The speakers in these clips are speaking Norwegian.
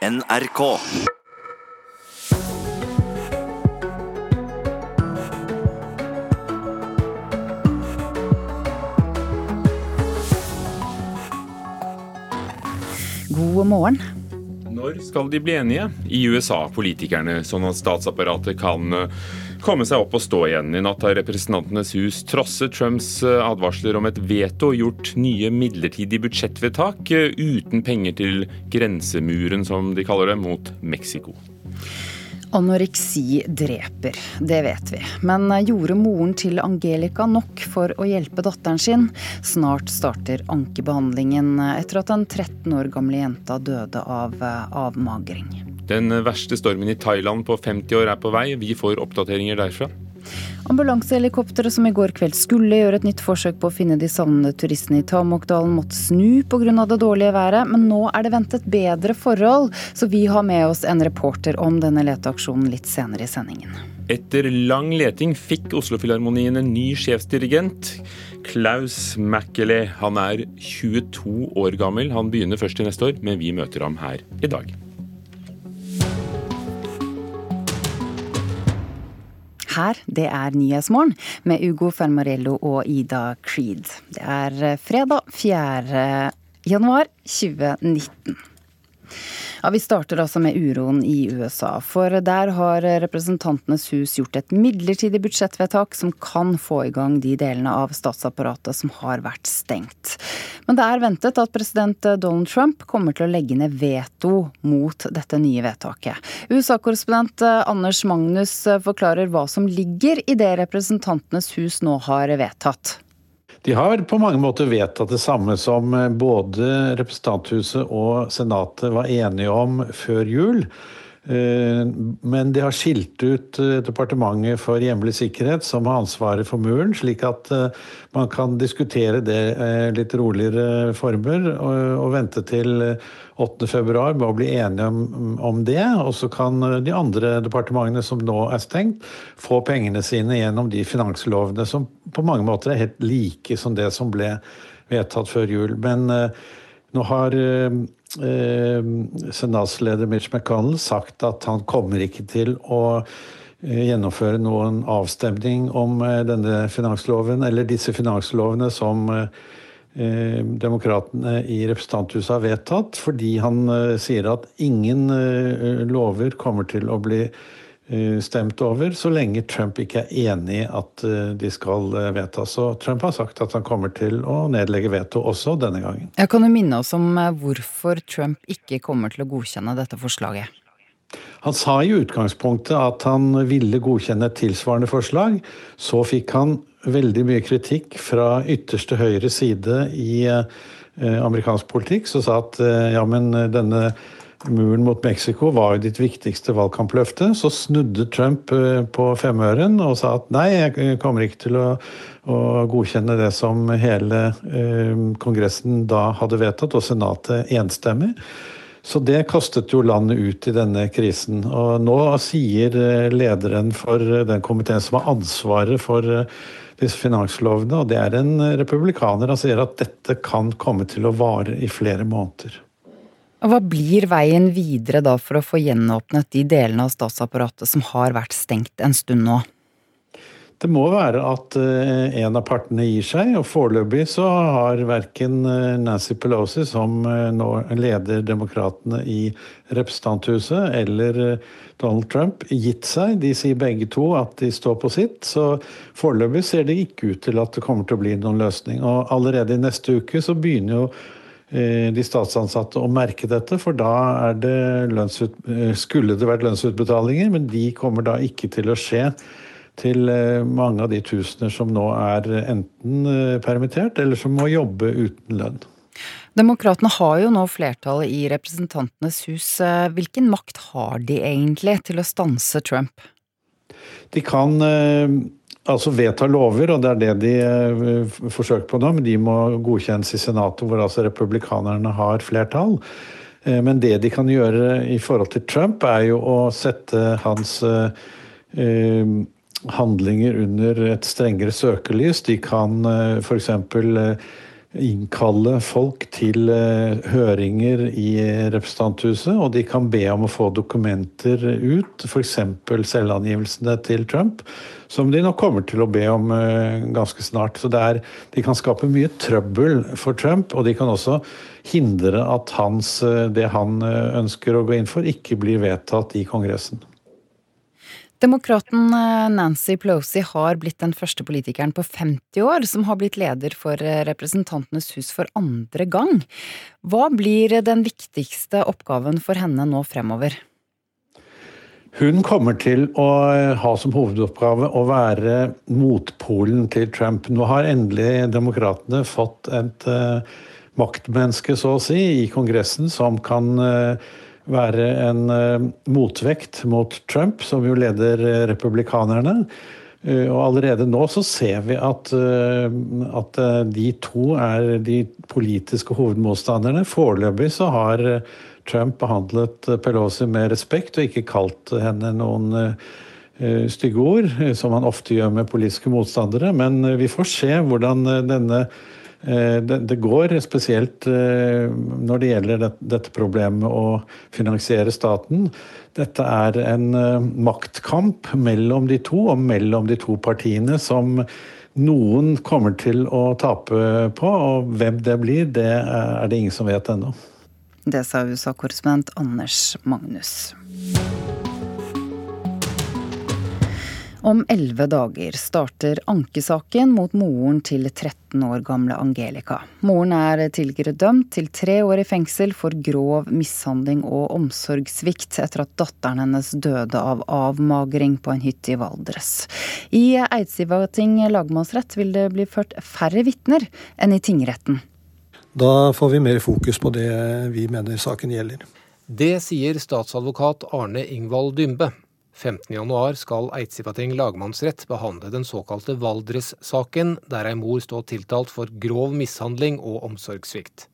NRK. God morgen. Når skal de bli enige i USA, politikerne, sånn at statsapparatet kan eh, komme seg opp og stå igjen? I natt har Representantenes hus trosset Trumps eh, advarsler om et veto og gjort nye midlertidige budsjettvedtak eh, uten penger til grensemuren, som de kaller det, mot Mexico. Anoreksi dreper, det vet vi. Men gjorde moren til Angelica nok for å hjelpe datteren sin? Snart starter ankebehandlingen etter at den 13 år gamle jenta døde av avmagring. Den verste stormen i Thailand på 50 år er på vei. Vi får oppdateringer derfra. Ambulansehelikopteret som i går kveld skulle gjøre et nytt forsøk på å finne de savnede turistene i Tamokdalen, måtte snu pga. det dårlige været, men nå er det ventet bedre forhold, så vi har med oss en reporter om denne leteaksjonen litt senere i sendingen. Etter lang leting fikk Oslofilharmonien en ny sjefsdirigent. Klaus Mackele. Han er 22 år gammel. Han begynner først til neste år, men vi møter ham her i dag. Her, det er Nyhetsmorgen med Ugo Fermarello og Ida Creed. Det er fredag 4. januar 2019. Ja, Vi starter altså med uroen i USA. For der har Representantenes hus gjort et midlertidig budsjettvedtak som kan få i gang de delene av statsapparatet som har vært stengt. Men det er ventet at president Donald Trump kommer til å legge ned veto mot dette nye vedtaket. USA-korrespondent Anders Magnus forklarer hva som ligger i det Representantenes hus nå har vedtatt. De har på mange måter vedtatt det samme som både representanthuset og senatet var enige om før jul. Men de har skilt ut Departementet for hjemlig sikkerhet, som har ansvaret for muren, slik at man kan diskutere det litt roligere former og vente til 8.2 med å bli enige om, det. Og så kan de andre departementene som nå er stengt, få pengene sine gjennom de finanslovene som på mange måter er helt like som det som ble vedtatt før jul. Men nå har senatsleder Mitch McConnell sagt at han kommer ikke til å gjennomføre noen avstemning om denne finansloven, eller disse finanslovene som demokratene i representanthuset har vedtatt, fordi han sier at ingen lover kommer til å bli stemt over så lenge Trump ikke er enig i at de skal vedtas. Så Trump har sagt at han kommer til å nedlegge veto også denne gangen. Jeg kan du minne oss om hvorfor Trump ikke kommer til å godkjenne dette forslaget? Han sa i utgangspunktet at han ville godkjenne et tilsvarende forslag. Så fikk han veldig mye kritikk fra ytterste høyre side i amerikansk politikk, som sa at ja, men denne muren mot Mexico var jo ditt viktigste valgkampløfte. Så snudde Trump på femøren og sa at nei, jeg kommer ikke til å, å godkjenne det som hele eh, Kongressen da hadde vedtatt, og Senatet enstemmig. Så det kastet jo landet ut i denne krisen. Og nå sier lederen for den komiteen som har ansvaret for disse finanslovene, og det er en republikaner, han sier at dette kan komme til å vare i flere måneder. Hva blir veien videre da for å få gjenåpnet de delene av statsapparatet som har vært stengt en stund nå? Det må være at en av partene gir seg, og foreløpig så har verken Nancy Pelosi, som nå leder demokratene i representanthuset, eller Donald Trump gitt seg. De sier begge to at de står på sitt, så foreløpig ser det ikke ut til at det kommer til å bli noen løsning. Og allerede i neste uke så begynner jo de statsansatte å merke dette, for da det lønnsut, skulle det vært lønnsutbetalinger, men de kommer da ikke til å skje til mange av de tusener som nå er enten permittert, eller som må jobbe uten lønn. Demokratene har jo nå flertallet i Representantenes hus. Hvilken makt har de egentlig til å stanse Trump? De kan altså vedta lover, og det er det de forsøker på nå. Men de må godkjennes i Senatet, hvor altså republikanerne har flertall. Men det de kan gjøre i forhold til Trump, er jo å sette hans handlinger under et strengere søkelys. De kan f.eks innkalle folk til eh, høringer i representanthuset, og de kan be om å få dokumenter ut, f.eks. selvangivelsene til Trump, som de nok kommer til å be om eh, ganske snart. Så er, de kan skape mye trøbbel for Trump, og de kan også hindre at hans, eh, det han ønsker å gå inn for, ikke blir vedtatt i Kongressen. Demokraten eh, Nancy Pelosi har blitt den første politikeren på 50 år som har blitt leder for eh, Representantenes hus for andre gang. Hva blir den viktigste oppgaven for henne nå fremover? Hun kommer til å eh, ha som hovedoppgave å være motpolen til Trump. Nå har endelig demokratene fått et maktmenneske, så å si, i Kongressen som kan være en uh, motvekt mot Trump, som jo leder uh, republikanerne. Uh, og allerede nå så ser vi at, at de to er de politiske hovedmotstanderne. Foreløpig så har Trump behandlet Pelosi med respekt og ikke kalt henne noen stygge ord, som han ofte gjør med politiske motstandere. Men vi får se hvordan denne Eh, det, det, går, spesielt eh, når det gjelder dette problemet å finansiere staten. Dette er en eh, maktkamp mellom de to, og mellom de to partiene, som noen kommer til å tape på. Og hvem det blir, det er det ingen som vet ennå. Det sa USA-korrespondent Anders Magnus. Om elleve dager starter ankesaken mot moren til 13 år gamle Angelica. Moren er tidligere dømt til tre år i fengsel for grov mishandling og omsorgssvikt etter at datteren hennes døde av avmagring på en hytte i Valdres. I Eidsivating lagmannsrett vil det bli ført færre vitner enn i tingretten. Da får vi mer fokus på det vi mener saken gjelder. Det sier statsadvokat Arne Ingvald Dymbe. 15.1 skal Eidsivating lagmannsrett behandle den såkalte Valdres-saken, der ei mor står tiltalt for grov mishandling og omsorgssvikt.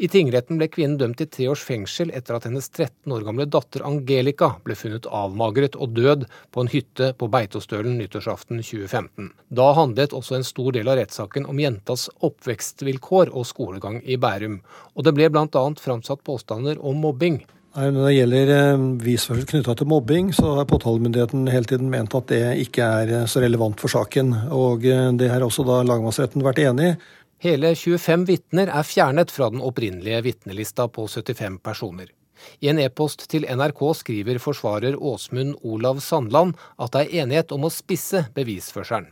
I tingretten ble kvinnen dømt til tre års fengsel etter at hennes 13 år gamle datter Angelica ble funnet avmagret og død på en hytte på Beitostølen nyttårsaften 2015. Da handlet også en stor del av rettssaken om jentas oppvekstvilkår og skolegang i Bærum, og det ble bl.a. framsatt påstander om mobbing. Nei, Når det gjelder visførsel bevisførsel knytta til mobbing, så har påtalemyndigheten hele tiden ment at det ikke er eh, så relevant for saken. Og eh, det har også da lagmannsretten vært enig i. Hele 25 vitner er fjernet fra den opprinnelige vitnelista på 75 personer. I en e-post til NRK skriver forsvarer Åsmund Olav Sandland at det er enighet om å spisse bevisførselen.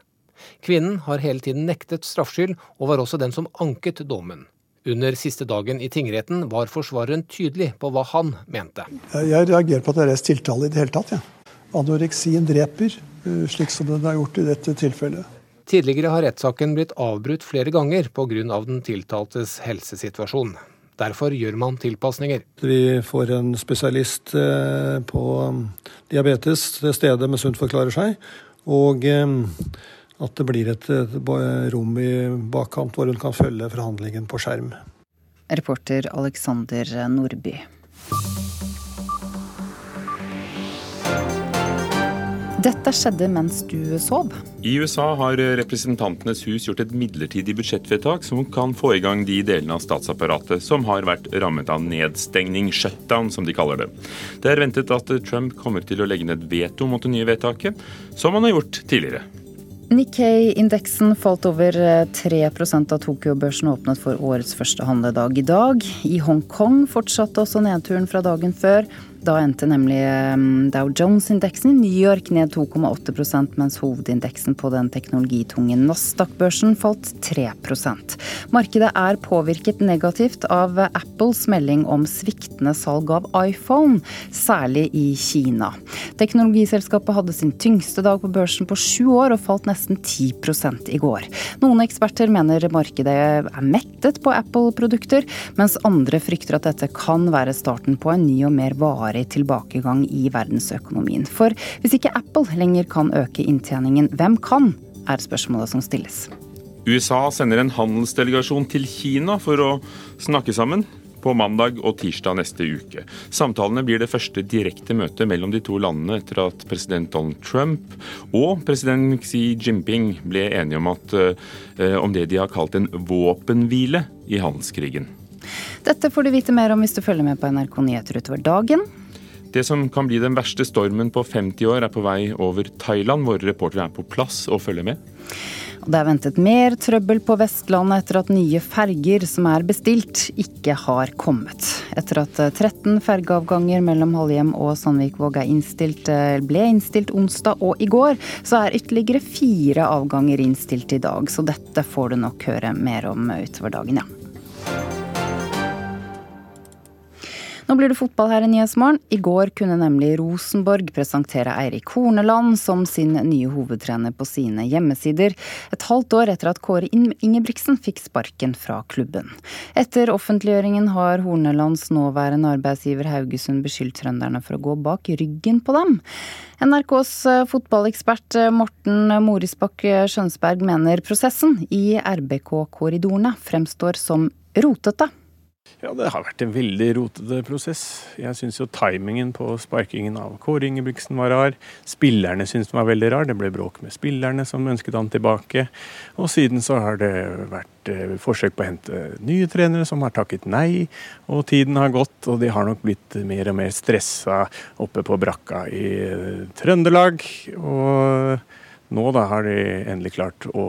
Kvinnen har hele tiden nektet straffskyld, og var også den som anket dommen. Under siste dagen i tingretten var forsvareren tydelig på hva han mente. Jeg reagerer på at det er reist tiltale i det hele tatt. Ja. Anoreksien dreper, eh, slik som den er gjort i dette tilfellet. Tidligere har rettssaken blitt avbrutt flere ganger pga. den tiltaltes helsesituasjon. Derfor gjør man tilpasninger. Vi får en spesialist eh, på um, diabetes til stede med Sunt forklarer seg. Og um, at det blir et, rom i bakkant hvor hun kan følge forhandlingen på skjerm. Reporter Alexander Nordby. Dette skjedde mens du sov. I USA har Representantenes hus gjort et midlertidig budsjettvedtak som kan få i gang de delene av statsapparatet som har vært rammet av nedstengning, shutdown som de kaller det. Det er ventet at Trump kommer til å legge ned veto mot det nye vedtaket, som han har gjort tidligere. Nikkei-indeksen falt over 3 eh, av Tokyo-børsen åpnet for årets første handledag i dag. I Hongkong fortsatte også nedturen fra dagen før. Da endte nemlig um, Dow Jones-indeksen i New York ned 2,8% mens hovedindeksen på den teknologitunge Nasdaq-børsen falt 3% Markedet er påvirket negativt av Apples melding om sviktende salg av iPhone, særlig i Kina. Teknologiselskapet hadde sin tyngste dag på børsen på sju år og falt nesten 10 i går. Noen eksperter mener markedet er mettet på Apple-produkter, mens andre frykter at dette kan være starten på en ny og mer varig varig tilbakegang i verdensøkonomien. For hvis ikke Apple lenger kan øke inntjeningen, hvem kan? er spørsmålet som stilles. USA sender en handelsdelegasjon til Kina for å snakke sammen. på mandag og tirsdag neste uke. Samtalene blir det første direkte møtet mellom de to landene etter at president Donald Trump og president Xi Jinping ble enige om, at, eh, om det de har kalt en våpenhvile i handelskrigen. Dette får du vite mer om hvis du følger med på NRK Nyheter utover dagen. Det som kan bli den verste stormen på 50 år, er på vei over Thailand. Våre reportere er på plass og følger med. Det er ventet mer trøbbel på Vestlandet etter at nye ferger som er bestilt, ikke har kommet. Etter at 13 fergeavganger mellom Halhjem og Sandvikvåg innstilt, ble innstilt onsdag og i går, så er ytterligere fire avganger innstilt i dag. Så dette får du nok høre mer om utover dagen, ja. Nå blir det fotball her i Nyhetsmorgen. I går kunne nemlig Rosenborg presentere Eirik Horneland som sin nye hovedtrener på sine hjemmesider, et halvt år etter at Kåre Ingebrigtsen fikk sparken fra klubben. Etter offentliggjøringen har Hornelands nåværende arbeidsgiver Haugesund beskyldt trønderne for å gå bak ryggen på dem. NRKs eh, fotballekspert eh, Morten Morisbakk Skjønsberg mener prosessen i RBK-korridorene fremstår som rotete. Ja, det har vært en veldig rotete prosess. Jeg syns jo timingen på sparkingen av Kåre Ingebrigtsen var rar. Spillerne syntes den var veldig rar. Det ble bråk med spillerne som ønsket han tilbake. Og siden så har det vært eh, forsøk på å hente nye trenere som har takket nei. Og tiden har gått, og de har nok blitt mer og mer stressa oppe på brakka i eh, Trøndelag. Og nå da har de endelig klart å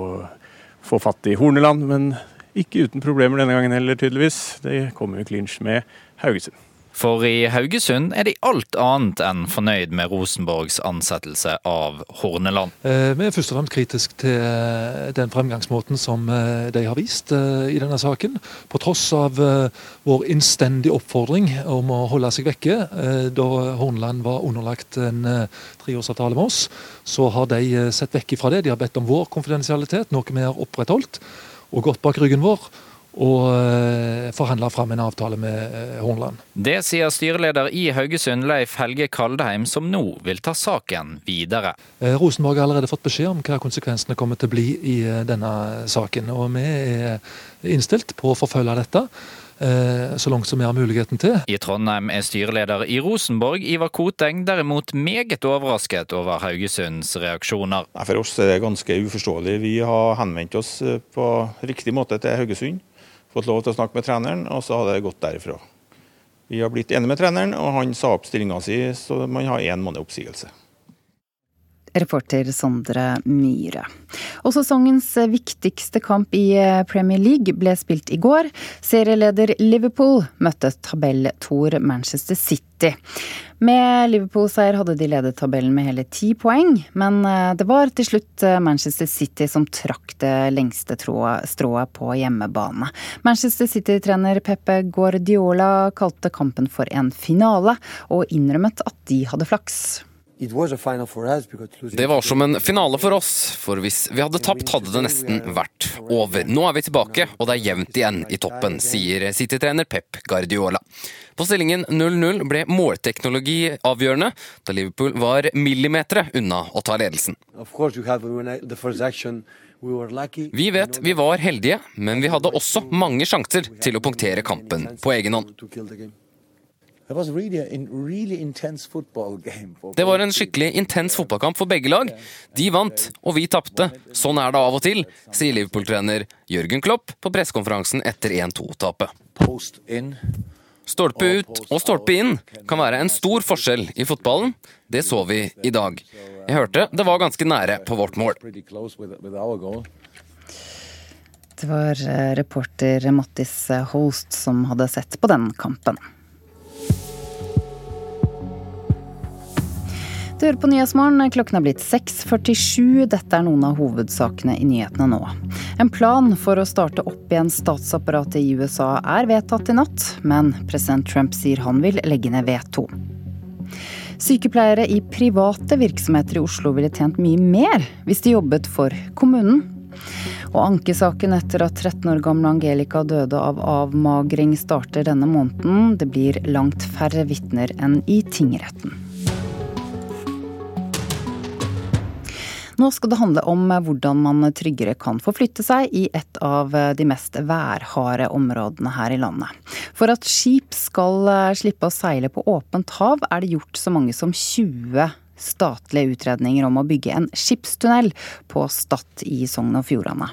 få fatt i Horneland, men ikke uten problemer denne gangen heller, tydeligvis. Det kommer jo clinch med Haugesund. For i Haugesund er de alt annet enn fornøyd med Rosenborgs ansettelse av Horneland. Eh, vi er først og fremst kritisk til eh, den fremgangsmåten som eh, de har vist i denne saken. På tross av vår innstendige oppfordring om å holde seg vekke da Horneland var underlagt en treårsavtale med oss, så har de sett vekk fra det. De har bedt om vår konfidensialitet, noe vi har opprettholdt og gått bak ryggen vår og eh, forhandla fram en avtale med eh, Hornland. Det sier styreleder i Haugesund, Leif Helge Kaldheim, som nå vil ta saken videre. Eh, Rosenborg har allerede fått beskjed om hva konsekvensene kommer til å bli i denne saken. Og vi er innstilt på å forfølge dette. Eh, så langt som vi har muligheten til. I Trondheim er styreleder i Rosenborg, Ivar Koteng, derimot meget overrasket over Haugesunds reaksjoner. For oss er det ganske uforståelig. Vi har henvendt oss eh, på riktig måte til Haugesund, fått lov til å snakke med treneren, og så har det gått derifra. Vi har blitt enige med treneren, og han sa opp stillinga si, så man har én måned oppsigelse. Reporter Sondre Myhre. Og sesongens viktigste kamp i Premier League ble spilt i går. Serieleder Liverpool møtte tabelltor Manchester City. Med Liverpool-seier hadde de ledet tabellen med hele ti poeng, men eh, det var til slutt eh, Manchester City som trakk det lengste strået på hjemmebane. Manchester City-trener Peppe Guardiola kalte kampen for en finale, og innrømmet at de hadde flaks. Det var som en finale for oss, for hvis vi hadde tapt, hadde det nesten vært over. Nå er vi tilbake, og det er jevnt igjen i toppen, sier City-trener Pep Guardiola. På stillingen 0-0 ble målteknologi avgjørende, da Liverpool var millimetere unna å ta ledelsen. Vi vet vi var heldige, men vi hadde også mange sjanser til å punktere kampen på egen hånd. Det var en skikkelig intens fotballkamp for begge lag. De vant, og vi tapte. Sånn er det av og til, sier Liverpool-trener Jørgen Klopp på pressekonferansen etter 1-2-tapet. Stolpe ut og stolpe inn kan være en stor forskjell i fotballen. Det så vi i dag. Jeg hørte det var ganske nære på vårt mål. Det var eh, reporter Mattis Holst som hadde sett på den kampen. Du hører på Nyhetsmorgen. Klokken er blitt 6.47. Dette er noen av hovedsakene i nyhetene nå. En plan for å starte opp igjen statsapparatet i USA er vedtatt i natt, men president Trump sier han vil legge ned veto. Sykepleiere i private virksomheter i Oslo ville tjent mye mer hvis de jobbet for kommunen. Og ankesaken etter at 13 år gamle Angelica døde av avmagring starter denne måneden. Det blir langt færre vitner enn i tingretten. Nå skal det handle om hvordan man tryggere kan forflytte seg i et av de mest værharde områdene her i landet. For at skip skal eh, slippe å seile på åpent hav, er det gjort så mange som 20 statlige utredninger om å bygge en skipstunnel på Stad i Sogn og Fjordane.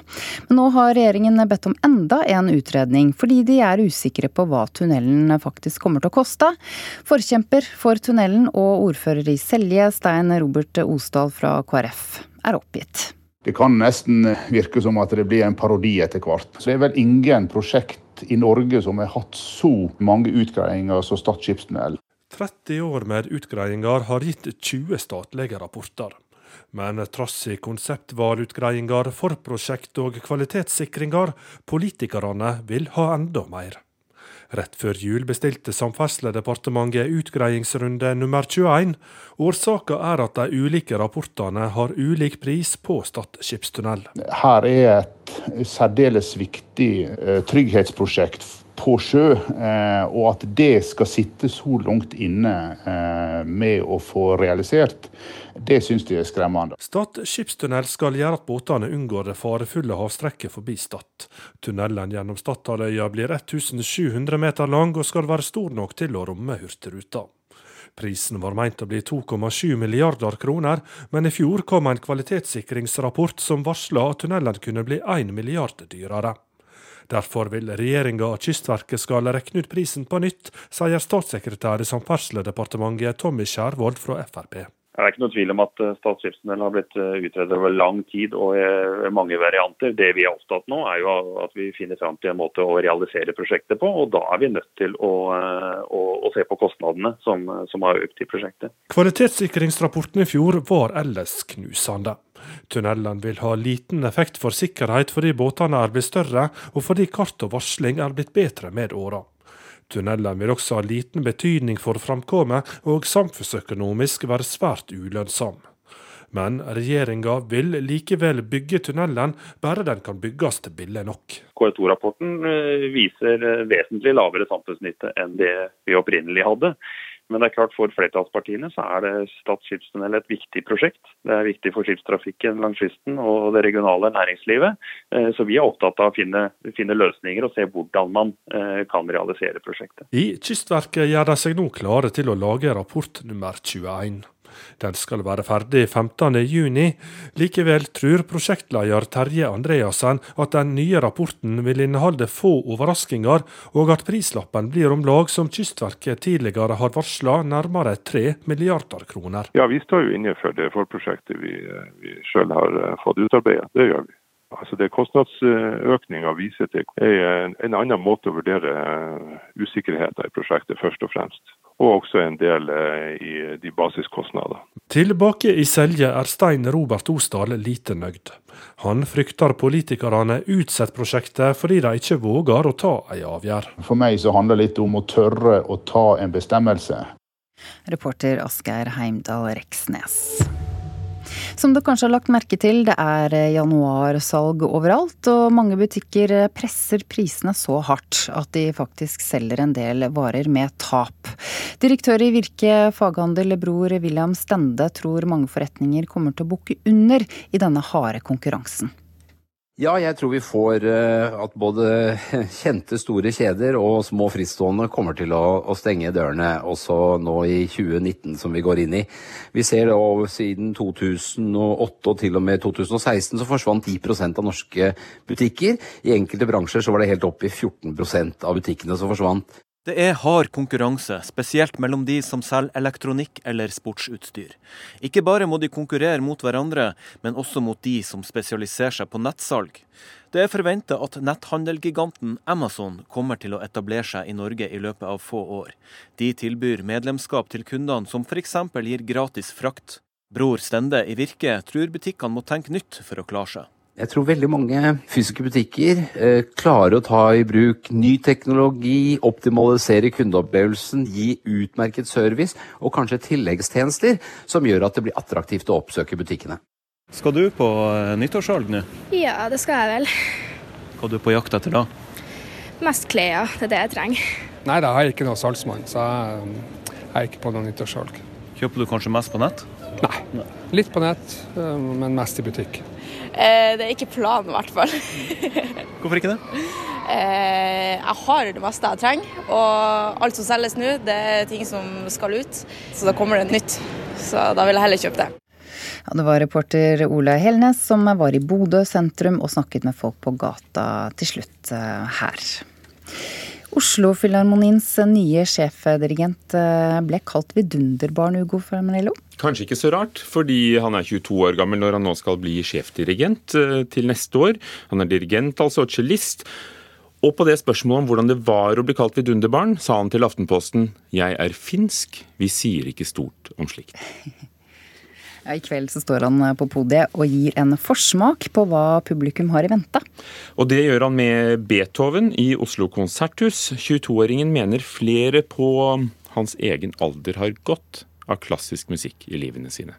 Men nå har regjeringen bedt om enda en utredning, fordi de er usikre på hva tunnelen faktisk kommer til å koste. Forkjemper for tunnelen og ordfører i Selje, Stein Robert Osdal fra KrF, er oppgitt. Det kan nesten virke som at det blir en parodi etter hvert. Så det er vel ingen prosjekt i Norge som har hatt så mange utgreiinger som Stad skipstunnel. 30 år med utgreiinger har gitt 20 statlige rapporter. Men trass i konseptvalutgreiinger, forprosjekt og kvalitetssikringer, politikerne vil ha enda mer. Rett før jul bestilte Samferdselsdepartementet utgreiingsrunde nummer 21. Årsaka er at de ulike rapportene har ulik pris på Stad skipstunnel. Her er et særdeles viktig eh, trygghetsprosjekt på sjø, eh, og at det skal sitte så langt inne eh, med å få realisert, det syns de er skremmende. Stad skipstunnel skal gjøre at båtene unngår det farefulle havstrekket forbi Stad. Tunnelen gjennom Stadhalvøya blir 1700 meter lang og skal være stor nok til å romme Hurtigruta. Prisen var meint å bli 2,7 milliarder kroner, men i fjor kom en kvalitetssikringsrapport som varsla at tunnelen kunne bli 1 milliard dyrere. Derfor vil regjeringa og Kystverket skal rekne ut prisen på nytt, sier statssekretær i Samferdselsdepartementet Tommy Skjærvold fra Frp. Det er ikke noe tvil om at eh, Stad skipstunnel har blitt eh, utredet over lang tid og mange varianter. Det vi er opptatt nå, er jo at vi finner fram til en måte å realisere prosjektet på. og Da er vi nødt til å, eh, å, å se på kostnadene som, som har økt i prosjektet. Kvalitetssikringsrapporten i fjor var ellers knusende. Tunnelen vil ha liten effekt for sikkerhet fordi båtene er blitt større, og fordi kart og varsling er blitt bedre med åra. Tunnelen vil også ha liten betydning for framkommet, og samfunnsøkonomisk være svært ulønnsom. Men regjeringa vil likevel bygge tunnelen, bare den kan bygges til billig nok. KS2-rapporten eh, viser eh, vesentlig lavere samfunnsnytte enn det vi opprinnelig hadde. Men det er klart for flertallspartiene så er det Stad skipstunnel et viktig prosjekt. Det er viktig for skipstrafikken langs kysten og det regionale næringslivet. Eh, så vi er opptatt av å finne, finne løsninger og se hvordan man eh, kan realisere prosjektet. I Kystverket gjør de seg nå klare til å lage rapport nummer 21. Den skal være ferdig 15.6. Likevel tror prosjektleder Terje Andreassen at den nye rapporten vil inneholde få overraskinger, og at prislappen blir om lag som Kystverket tidligere har varsla, nærmere 3 milliarder kroner. Ja, Vi står jo inne for det forprosjektet vi, vi sjøl har eh, fått utarbeidet. Det gjør vi. Altså Det kostnadsøkninga viser til, er en, en annen måte å vurdere eh, usikkerheten i prosjektet, først og fremst. Og også en del eh, i de basiskostnader. Tilbake i Selje er Stein Robert Osdal lite nøyd. Han frykter politikerne utsetter prosjektet fordi de ikke våger å ta en avgjørelse. For meg så handler det litt om å tørre å ta en bestemmelse. Reporter Asgeir Heimdal Reksnes. Som du kanskje har lagt merke til, det er eh, januarsalg overalt, og mange butikker eh, presser prisene så hardt at de faktisk selger en del varer med tap. Direktør i Virke faghandel, bror William Stende, tror mange forretninger kommer til å bukke under i denne harde konkurransen. Ja, jeg tror vi får uh, at både kjente store kjeder og små frittstående kommer til å, å, stenge dørene også nå i 2019 som vi går inn i. Vi ser da siden 2008 og til og med 2016 så forsvant 10% av norske butikker. I enkelte bransjer så var det helt opp i 14% av butikkene som forsvant. Det er hard konkurranse, spesielt mellom de som selger elektronikk eller sportsutstyr. Ikke bare må de konkurrere mot hverandre, men også mot de som spesialiserer seg på nettsalg. Det er forventa at netthandelgiganten Amazon kommer til å etablere seg i Norge i løpet av få år. De tilbyr medlemskap til kundene, som f.eks. gir gratis frakt. Bror Stende i Virke tror butikkene må tenke nytt for å klare seg. Jeg tror veldig mange fysiske butikker eh, klarer å ta i bruk ny teknologi, optimalisere kundeopplevelsen, gi utmerket service og kanskje tilleggstjenester som gjør at det blir attraktivt å oppsøke butikkene. Skal du på eh, nyttårssalg nå? Ja, det skal jeg vel. Hva er du på jakt etter da? Mest klær, det er det jeg trenger. Nei, da har jeg ikke noe salgsmann, så jeg, jeg er ikke på noe nyttårssalg. Kjøper du kanskje mest på nett? Nei, litt på nett, eh, men mest i butikk. Eh, det er ikke planen, i hvert fall. Hvorfor ikke det? Eh, jeg har det meste jeg trenger, og alt som selges nå, det er ting som skal ut. Så da kommer det nytt. Så da vil jeg heller kjøpe det. Ja, det var reporter Ola Helnes som var i Bodø sentrum og snakket med folk på gata til slutt eh, her. Oslo-filharmoniens nye sjefdirigent eh, ble kalt vidunderbarn, Ugo Fermanello. Kanskje ikke så rart, fordi han er 22 år gammel når han nå skal bli sjefdirigent eh, til neste år. Han er dirigent, altså, og cellist. Og på det spørsmålet om hvordan det var å bli kalt vidunderbarn, sa han til Aftenposten jeg er finsk, vi sier ikke stort om slikt. Ja, I kveld så står han på podiet og gir en forsmak på hva publikum har i vente. Og det gjør han med Beethoven i Oslo konserthus. 22-åringen mener flere på hans egen alder har godt av klassisk musikk i livene sine.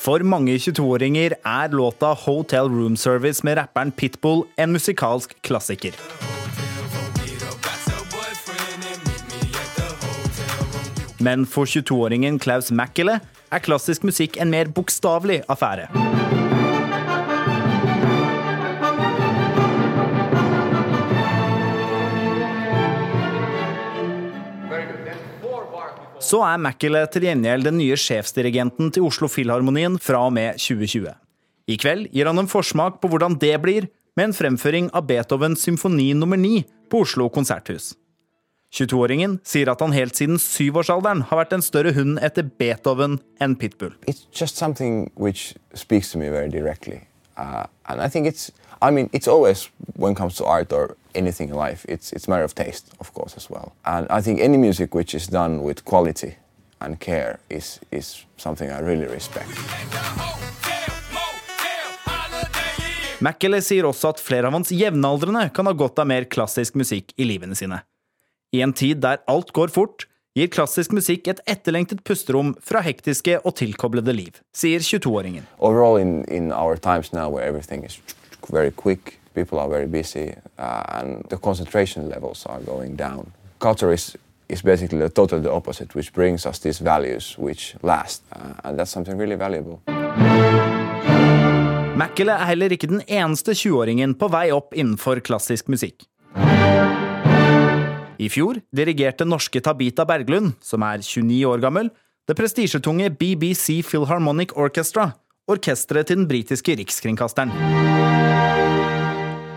For mange 22-åringer er låta 'Hotel Room Service' med rapperen Pitbull en musikalsk klassiker. Men for 22-åringen Klaus Mackele er klassisk musikk en mer bokstavelig affære. Så er Mackele til gjengjeld den nye sjefsdirigenten til Oslo Filharmonien fra og med 2020. I kveld gir han en forsmak på hvordan det blir, med en fremføring av Beethovens symfoni nummer 9 på Oslo konserthus. 22-åringen sier at han helt siden syvårsalderen har vært en større hund etter Beethoven enn Pitbull. It's just something which speaks to me very directly. Uh, and I think it's, I mean, it's always, when it comes to art or anything in life, it's, it's a matter of taste, of course, as well. And I think any music which is done with quality and care is, is something I really respect. Mackele sier også at flere av hans jevnaldrende kan ha godt av mer klassisk musikk i livene sine. I en tid der alt går fort, gir klassisk musikk et etterlengtet pusterom fra hektiske og tilkoblede liv, sier 22-åringen. Overall, in, in our times now where everything is very quick, people are very busy, uh, and the concentration levels are going down. Culture is, is basically the total the opposite, which brings us these values which last, uh, and that's something really valuable. Mackele er heller ikke den eneste 20-åringen på vei opp innenfor klassisk musikk. I fjor dirigerte norske Tabita Berglund, som er 29 år gammel, det prestisjetunge BBC Philharmonic Orchestra, orkesteret til den britiske rikskringkasteren.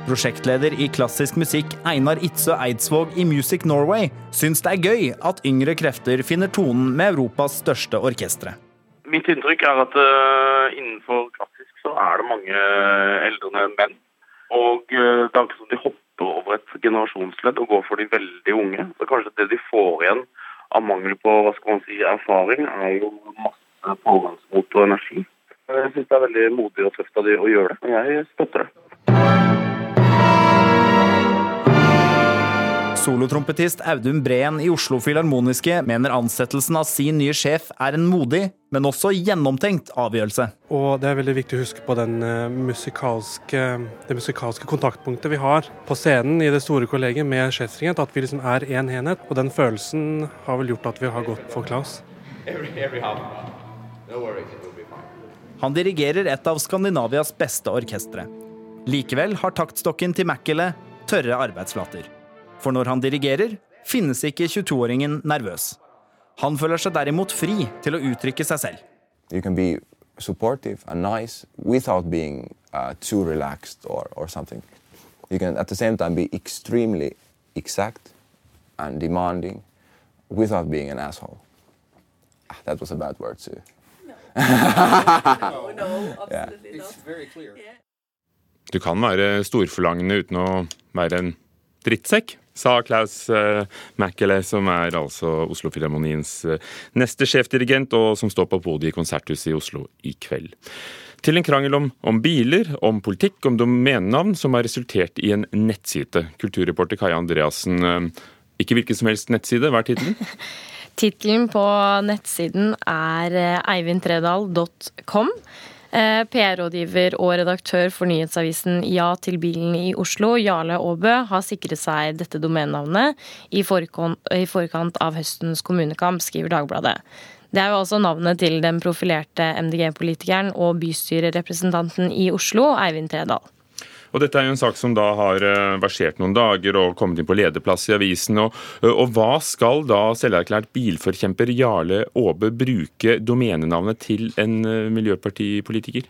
Prosjektleder i klassisk musikk Einar Itzøe Eidsvåg i Music Norway syns det er gøy at yngre krefter finner tonen med Europas største orkestre. Mitt inntrykk er at uh, innenfor klassisk så er det mange eldre menn. Og uh, det er ikke som de hopper over et generasjonsledd og går for de veldig unge. Så kanskje det de får igjen av mangel på hva skal man si, erfaring, er jo masse pågangsmot og energi. Jeg syns det er veldig modig og tøft av de å gjøre det. Jeg støtter det. Solotrompetist Audun Breen i Oslo Filharmoniske mener ansettelsen av sin nye sjef er en modig, men også gjennomtenkt avgjørelse. Og det er veldig viktig å huske på den uh, musikalske, det musikalske kontaktpunktet vi har på scenen i det store kollegiet med sjefsdirigent, at vi liksom er én en enhet. Og den følelsen har vel gjort at vi har gått for Klaus. Han dirigerer et av Skandinavias beste orkestre. Likevel har taktstokken til Mackele tørre arbeidsflater. For når han dirigerer, finnes ikke 22-åringen nervøs. Han føler seg derimot fri til å uttrykke seg selv. You can be supportive and nice without being uh, too relaxed or, or something. You can at the same time be extremely exact and demanding without being an asshole. That was a bad word too. No, no, Yeah. absolutely not. Du kan være storforlangende uten å være en drittsekk, sa Klaus eh, Mackele, som er altså Oslo Filharmoniens eh, neste sjefdirigent, og som står på podiet i Konserthuset i Oslo i kveld. Til en krangel om, om biler, om politikk, om domenenavn, som har resultert i en nettside. Kulturreporter Kaja Andreassen, eh, ikke hvilken som helst nettside, hva er tittelen? Tittelen på nettsiden er eivindtredal.com. Eh, PR-rådgiver og redaktør for nyhetsavisen Ja til bilen i Oslo, Jarle Aabø, har sikret seg dette domenenavnet i forkant, av høstens kommunekamp, skriver Dagbladet. Det er jo også navnet til den profilerte MDG-politikeren og bystyrerepresentanten i Oslo, Eivind Tredal. Og Dette er jo en sak som da har eh, versert noen dager og kommet inn på lederplass i avisen. Og, og hva skal da selverklært bilforkjemper Jarle Aabe bruke domenenavnet til en eh, miljøpartipolitiker?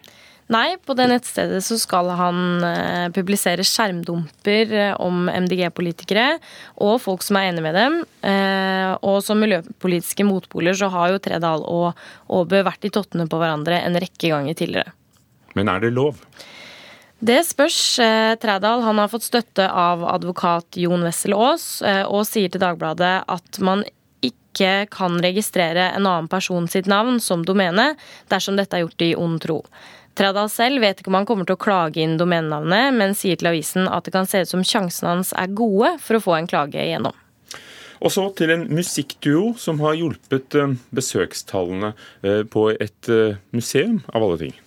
Nei, på det nettstedet så skal han eh, publisere skjermdumper om MDG-politikere og folk som er enig med dem. Og som miljøpolitiske motpoler så har jo Tredal og Aabe vært i tottene på hverandre en rekke ganger tidligere. Men er det lov? Det spørs. Eh, Trædal han har fått støtte av advokat Jon Wessel Aas, eh, og sier til Dagbladet at man ikke kan registrere en annen person sitt navn som domene dersom dette er gjort i ond tro. Trædal selv vet ikke om han kommer til å klage inn domenenavnet, men sier til avisen at det kan se ut som sjansene hans er gode for å få en klage igjennom. Og så til en musikkduo som har hjulpet eh, besøkstallene på et museum, av alle ting.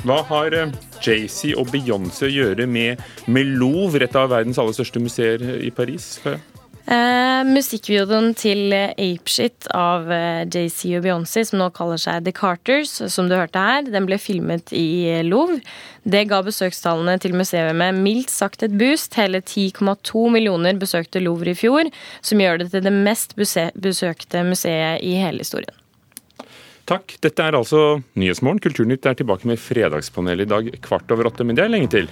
Hva har eh, Jay-Z og Beyoncé å gjøre med, med Louvre, et av verdens aller største museer i Paris? Eh, musikkvideoen til Apeshit av JC Jay-Z og Beyoncé, som nå kaller seg The Carters, som du hørte her, den ble filmet i eh, Louvre. Det ga besøkstallene til museet med mildt sagt et boost. Hele 10,2 millioner besøkte Louvre i fjor, som gjør det til det mest besøkte museet i hele historien. Takk. Dette er altså Nyhetsmorgen. Kulturnytt er tilbake med Fredagspanelet i dag kvart over åtte, men det er lenge til.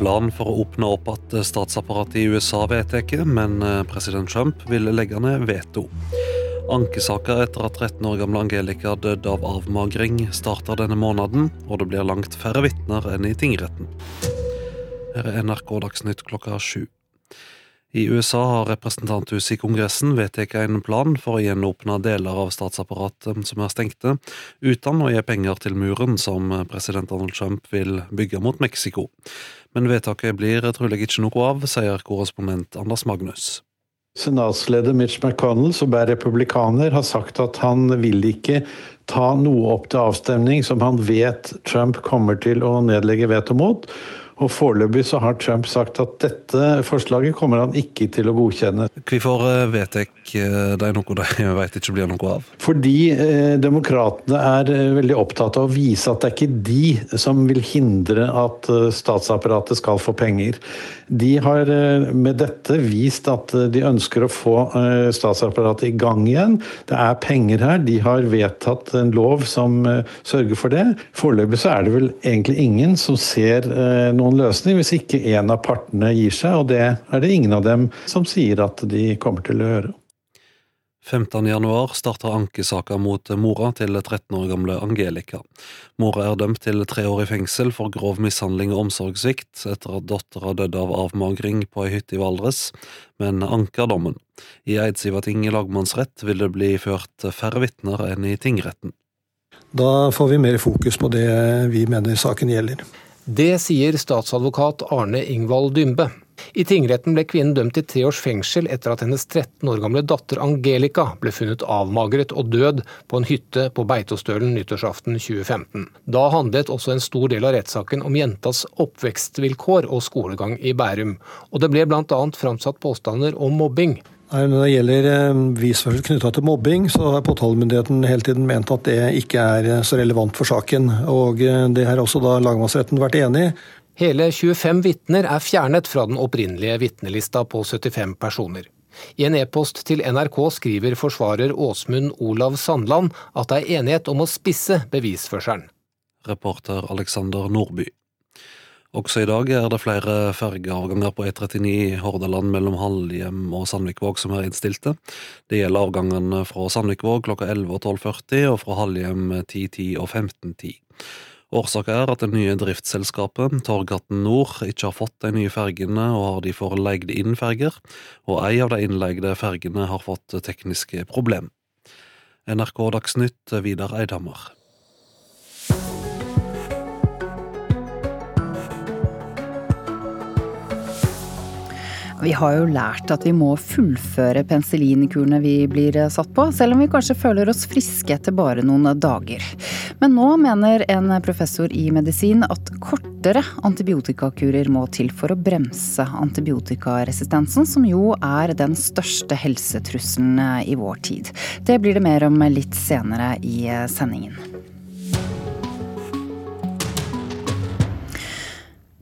Plan for å åpne opp at statsapparatet i USA vedtar, men eh, president Trump vil legge ned veto. Ankesaker etter at 13 år gamle Angelica døde av avmagring, starter denne måneden, og det blir langt færre vitner enn i tingretten. Her er NRK Dagsnytt klokka sju. I USA har representanthuset i Kongressen vedtatt en plan for å gjenåpne deler av statsapparatet som er stengte, uten å gi penger til muren som president Donald Trump vil bygge mot Mexico. Men vedtaket blir trolig ikke noe av, sier korrespondent Anders Magnus. Senatsleder Mitch McConnell, som er republikaner, har sagt at han vil ikke ta noe opp til avstemning som han vet Trump kommer til å nedlegge veto mot. Og Foreløpig så har Trump sagt at dette forslaget kommer han ikke til å godkjenne. Hvorfor eh, vet jeg eh, er noe de vet ikke blir noe av? Fordi eh, demokratene er eh, veldig opptatt av å vise at det er ikke de som vil hindre at statsapparatet skal få penger. De har med dette vist at de ønsker å få statsapparatet i gang igjen. Det er penger her. De har vedtatt en lov som sørger for det. Foreløpig så er det vel egentlig ingen som ser noen noen løsning hvis ikke en av partene gir seg, og det er det ingen av dem som sier at de kommer til å gjøre. 15.1 starter ankesaka mot mora til 13 år gamle Angelica. Mora er dømt til tre år i fengsel for grov mishandling og omsorgssvikt etter at dattera døde av avmagring på ei hytte i Valdres, men anker dommen. I Eidsivating lagmannsrett vil det bli ført færre vitner enn i tingretten. Da får vi mer fokus på det vi mener saken gjelder. Det sier statsadvokat Arne Ingvald Dymbe. I tingretten ble kvinnen dømt til tre års fengsel etter at hennes 13 år gamle datter Angelica ble funnet avmagret og død på en hytte på Beitostølen nyttårsaften 2015. Da handlet også en stor del av rettssaken om jentas oppvekstvilkår og skolegang i Bærum, og det ble bl.a. framsatt påstander om mobbing. Nei, Når det gjelder visførsel bevisførsel knytta til mobbing, så har påtalemyndigheten hele tiden ment at det ikke er eh, så relevant for saken. Og eh, det har også da lagmannsretten vært enig i. Hele 25 vitner er fjernet fra den opprinnelige vitnelista på 75 personer. I en e-post til NRK skriver forsvarer Åsmund Olav Sandland at det er enighet om å spisse bevisførselen. Reporter Alexander Nordby. Også i dag er det flere fergeavganger på E39 Hordaland mellom Halhjem og Sandvikvåg som er innstilte. Det gjelder avgangene fra Sandvikvåg klokka 11 og 12.40 og fra Halhjem 10.10 og 15.10. Årsaken er at det nye driftsselskapet, Torgaten Nord, ikke har fått de nye fergene og har derfor leid inn ferger, og ei av de innleide fergene har fått tekniske problem. NRK Dagsnytt, Vidar Eidhammer. Vi har jo lært at vi må fullføre penicillinkurene vi blir satt på, selv om vi kanskje føler oss friske etter bare noen dager. Men nå mener en professor i medisin at kortere antibiotikakurer må til for å bremse antibiotikaresistensen, som jo er den største helsetrusselen i vår tid. Det blir det mer om litt senere i sendingen.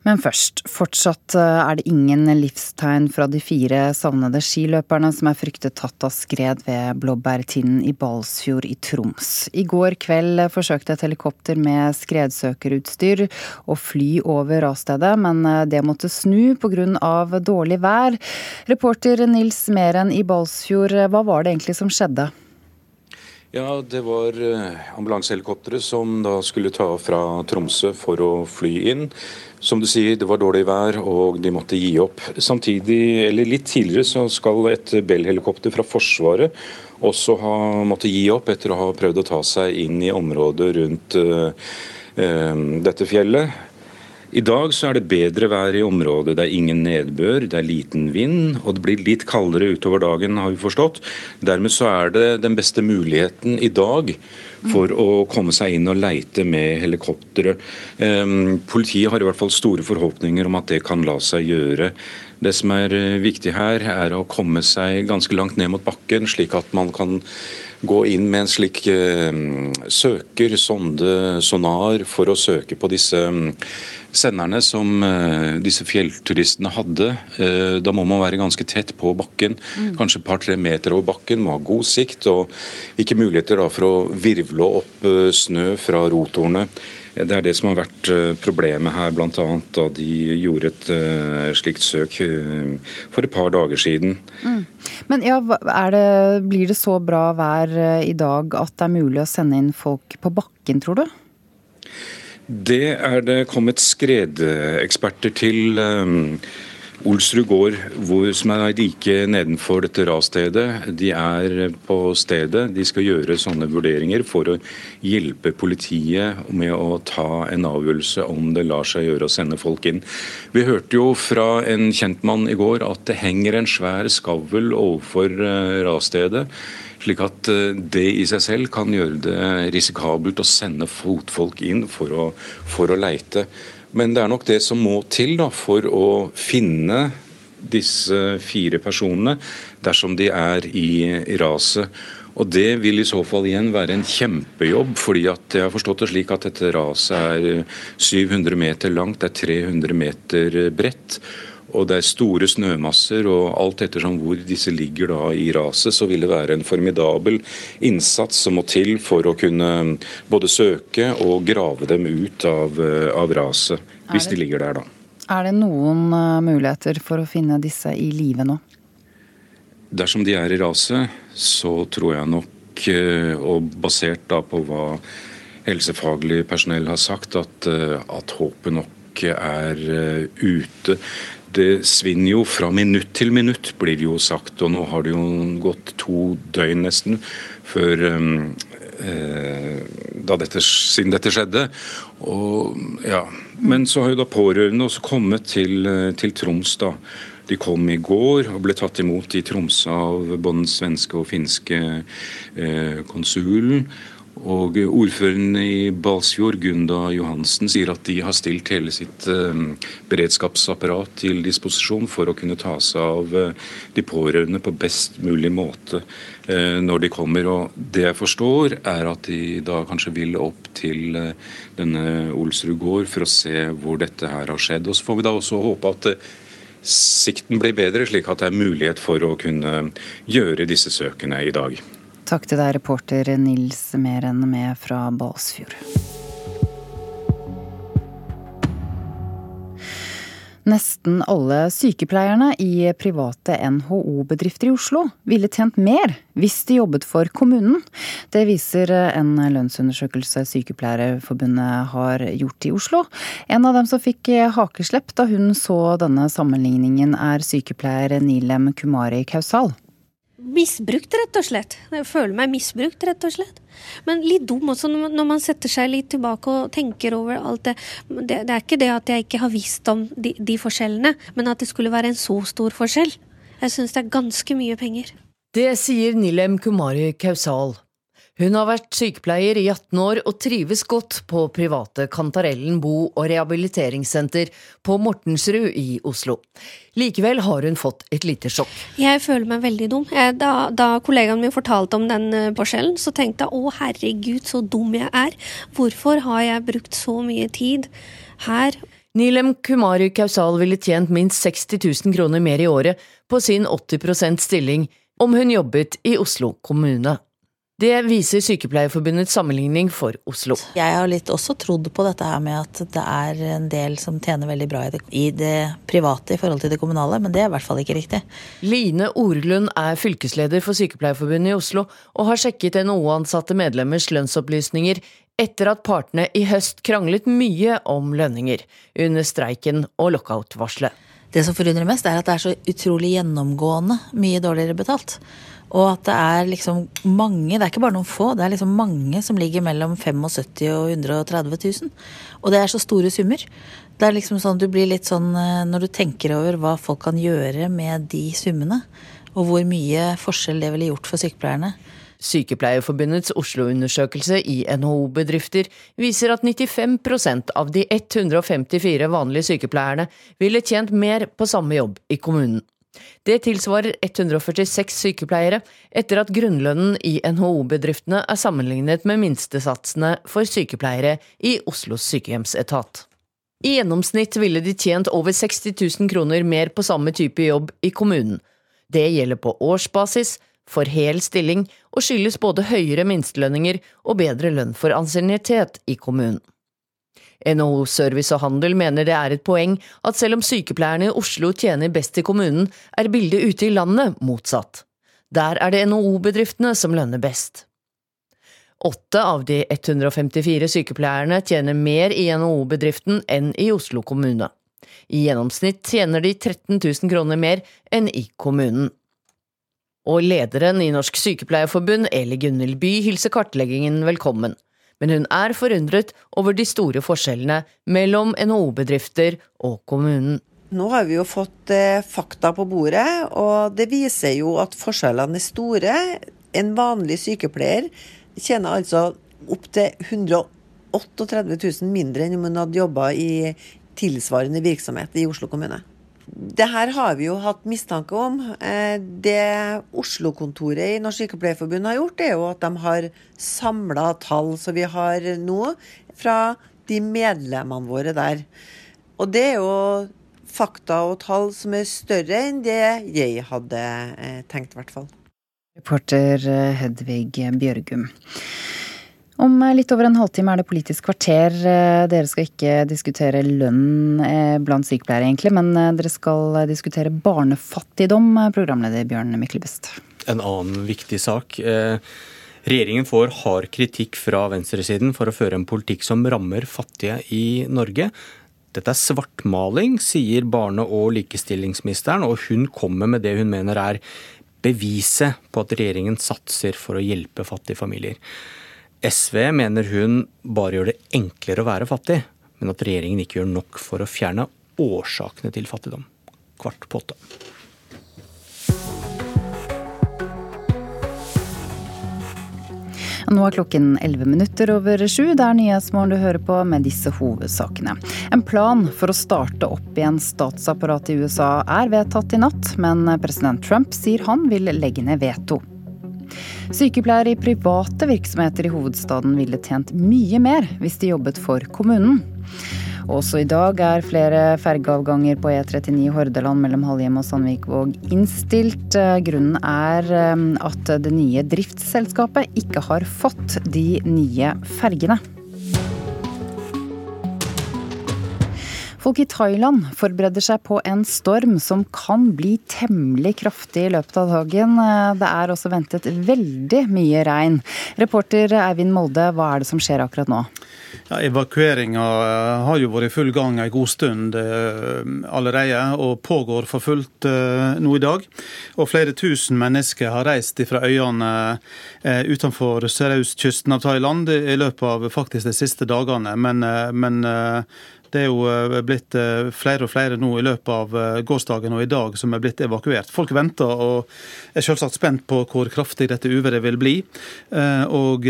Men først, fortsatt eh, er det ingen livstegn fra de fire savnede skiløperne som er fryktet tatt av skred ved Blåbærtinden i Balsfjord i Troms. I går kveld forsøkte et helikopter med skredsøkerutstyr å fly over rasstedet, men eh, det måtte snu pga. dårlig vær. Reporter Nils Meren i Balsfjord, hva var det egentlig som skjedde? Ja, Det var ambulansehelikopteret ambulansehelikoptre som da skulle ta fra Tromsø for å fly inn. Som du sier, det var dårlig vær og de måtte gi opp. Samtidig, eller Litt tidligere så skal et Bell-helikopter fra Forsvaret også ha måttet gi opp etter å ha prøvd å ta seg inn i området rundt uh, uh, dette fjellet. I dag så er det bedre vær i området. Det er ingen nedbør, det er liten vind, og det blir litt kaldere utover dagen, har vi forstått. Dermed så er det den beste muligheten i dag for å komme seg inn og leite med helikoptre. Ehm, politiet har i hvert fall store forhåpninger om at det kan la seg gjøre. Det som er eh, viktig her, er å komme seg ganske langt ned mot bakken, slik at man kan gå inn med en slik uh, søker, sonde, sonar, for å søke på disse um, senderne som uh, disse fjellturistene hadde. Uh, da må man være ganske tett på bakken, mm. kanskje et par-tre meter over bakken, må ha god sikt og ikke muligheter for å virvle opp snø fra rotorene. Det er det som har vært eh, problemet her, bl.a. da de gjorde et uh, slikt søk uh, for et par dager siden. Mm. Men ja, det, blir det så bra vær i dag at det er mulig å sende inn folk på bakken, tror du? Det er det kommet skredeksperter til. Um, Olsrud gård, hvor, som er like nedenfor dette rasstedet, de er på stedet. De skal gjøre sånne vurderinger for å hjelpe politiet med å ta en avgjørelse om det lar seg gjøre å sende folk inn. Vi hørte jo fra en kjentmann i går at det henger en svær skavl overfor eh, rasstedet. Slik at eh, det i seg selv kan gjøre det risikabelt å sende fotfolk inn for å, for å leite. Men det er nok det som må til da, for å finne disse fire personene dersom de er i raset. Og Det vil i så fall igjen være en kjempejobb, fordi at jeg har forstått det slik at dette raset er 700 meter langt, det er 300 meter bredt. Og det er store snømasser, og alt ettersom hvor disse ligger da i raset, så vil det være en formidabel innsats som må til for å kunne både søke og grave dem ut av, av raset, hvis de ligger der, da. Er det noen uh, muligheter for å finne disse i live nå? Dersom de er i raset, så tror jeg nok, uh, og basert da på hva helsefaglig personell har sagt, at, at håpet nok er ute det svinner jo fra minutt til minutt, blir det jo sagt. Og nå har det jo gått to døgn nesten før um, eh, dette, siden dette skjedde. Og, ja. Men så har jo da pårørende også kommet til, eh, til Troms. da. De kom i går og ble tatt imot i Tromsø av både den svenske og finske eh, konsulen. Og Ordføreren i Balsfjord, Gunda Johansen, sier at de har stilt hele sitt eh, beredskapsapparat til disposisjon for å kunne ta seg av eh, de pårørende på best mulig måte eh, når de kommer. Og Det jeg forstår, er at de da kanskje vil opp til denne Olsrud gård for å se hvor dette her har skjedd. Og Så får vi da også håpe at sikten blir bedre, slik at det er mulighet for å kunne gjøre disse søkene i dag. Takk til deg, reporter Nils Meren med fra Balsfjord. Nesten alle sykepleierne i private NHO-bedrifter i Oslo ville tjent mer hvis de jobbet for kommunen. Det viser en lønnsundersøkelse Sykepleierforbundet har gjort i Oslo. En av dem som fikk hakeslepp da hun så denne sammenligningen, er sykepleier Nilem Kumari Kausal. Misbrukt, rett og slett. Jeg føler meg misbrukt, rett og slett. Men litt dum også når man setter seg litt tilbake og tenker over alt det. Det, det er ikke det at jeg ikke har visst om de, de forskjellene, men at det skulle være en så stor forskjell. Jeg syns det er ganske mye penger. Det sier Nilem Kumari Kausal. Hun har vært sykepleier i 18 år og trives godt på private Kantarellen bo- og rehabiliteringssenter på Mortensrud i Oslo. Likevel har hun fått et lite sjokk. Jeg føler meg veldig dum. Da, da kollegaen min fortalte om den eh, forskjellen, så tenkte jeg å herregud, så dum jeg er. Hvorfor har jeg brukt så mye tid her? Nilem Kumari Kausal ville tjent minst 60 000 kroner mer i året på sin 80% stilling om hun jobbet i Oslo kommune. Det viser Sykepleierforbundets sammenligning for Oslo. Jeg har litt også trodd på dette her med at det er en del som tjener veldig bra i det, i det private i forhold til det kommunale, men det er i hvert fall ikke riktig. Line Orlund er fylkesleder for Sykepleierforbundet i Oslo, og har sjekket NHO-ansatte medlemmers lønnsopplysninger etter at partene i høst kranglet mye om lønninger under streiken og lockout-varselet. Det som forundrer mest, er at det er så utrolig gjennomgående mye dårligere betalt. Og at det er liksom mange, det er ikke bare noen få, det er liksom mange som ligger mellom 75 og 130 000. Og det er så store summer. Det er liksom sånn, du blir litt sånn eh, når du tenker over hva folk kan gjøre med de summene, og hvor mye forskjell det ville gjort for sykepleierne. Sykepleierforbundets Oslo-undersøkelse i NHO-bedrifter viser at 95% av de 154 vanlige sykepleierne ville tjent mer på samme jobb i kommunen. Det tilsvarer 146 sykepleiere, etter at grunnlønnen i NHO-bedriftene er sammenlignet med minstesatsene for sykepleiere i Oslos sykehjemsetat. I gjennomsnitt ville de tjent over 60 000 kroner mer på samme type jobb i kommunen. Det gjelder på årsbasis, for hel stilling, og skyldes både høyere minstelønninger og bedre lønn for ansiennitet i kommunen. NHO Service og Handel mener det er et poeng at selv om sykepleierne i Oslo tjener best i kommunen, er bildet ute i landet motsatt. Der er det NHO-bedriftene som lønner best. Åtte av de 154 sykepleierne tjener mer i NHO-bedriften enn i Oslo kommune. I gjennomsnitt tjener de 13 000 kroner mer enn i kommunen. Og lederen i Norsk Sykepleierforbund, Eli Gunhild By, hilser kartleggingen velkommen men hun er forundret over de store forskjellene mellom NHO-bedrifter og kommunen. Nå har vi jo fått eh, fakta på bordet, og det viser jo at forskjellene er store. En vanlig sykepleier tjener altså opptil 138 000 mindre enn om hun hadde jobba i tilsvarende virksomhet i Oslo kommune. Det her har vi jo hatt mistanke om. Eh, det Oslo-kontoret i Norsk Sykepleierforbund har gjort, er jo at de har samla tall som vi har nå, fra de medlemmene våre der. Og det er jo fakta og tall som er større enn det jeg hadde eh, tenkt, i hvert fall. Reporter eh, Hedvig Bjørgum. Om litt over en halvtime er det Politisk kvarter. Eh, dere skal ikke diskutere lønn eh, blant sykepleiere, egentlig, men eh, dere skal diskutere barnefattigdom, programleder Bjørn Myklebust. En annen viktig sak. Regjeringen får hard kritikk fra venstresiden for å føre en politikk som rammer fattige i Norge. Dette er svartmaling, sier barne- og likestillingsministeren, og hun kommer med det hun mener er beviset på at regjeringen satser for å hjelpe fattige familier. SV mener hun bare gjør det enklere å være fattig, men at regjeringen ikke gjør nok for å fjerne årsakene til fattigdom. Kvart på åtte. Nå er klokken 11 minutter over sju. Det er Nyhetsmorgen du hører på med disse hovedsakene. En plan for å starte opp igjen statsapparatet i USA er vedtatt i natt, men president Trump sier han vil legge ned veto. Sykepleiere i private virksomheter i hovedstaden ville tjent mye mer hvis de jobbet for kommunen. Også i dag er flere fergeavganger på E39 Hordaland mellom Halhjem og Sandvikvåg innstilt. Grunnen er eh, at det nye driftsselskapet ikke har fått de nye fergene. Folk i Thailand forbereder seg på en storm som kan bli temmelig kraftig i løpet av dagen. Det er også ventet veldig mye regn. Reporter Eivind Molde, hva er det som skjer akkurat nå? Ja, Evakueringa eh, har jo vært i full gang en god stund eh, allerede, og pågår for fullt eh, nå i dag. Og flere tusen mennesker har reist fra øyene utenfor sørøstkysten av Thailand i løpet av faktisk de siste dagene. Men, men det er jo eh, blitt eh, flere og flere nå i løpet av eh, gårsdagen og i dag som er blitt evakuert. Folk venter og er selvsagt spent på hvor kraftig dette uværet vil bli. Og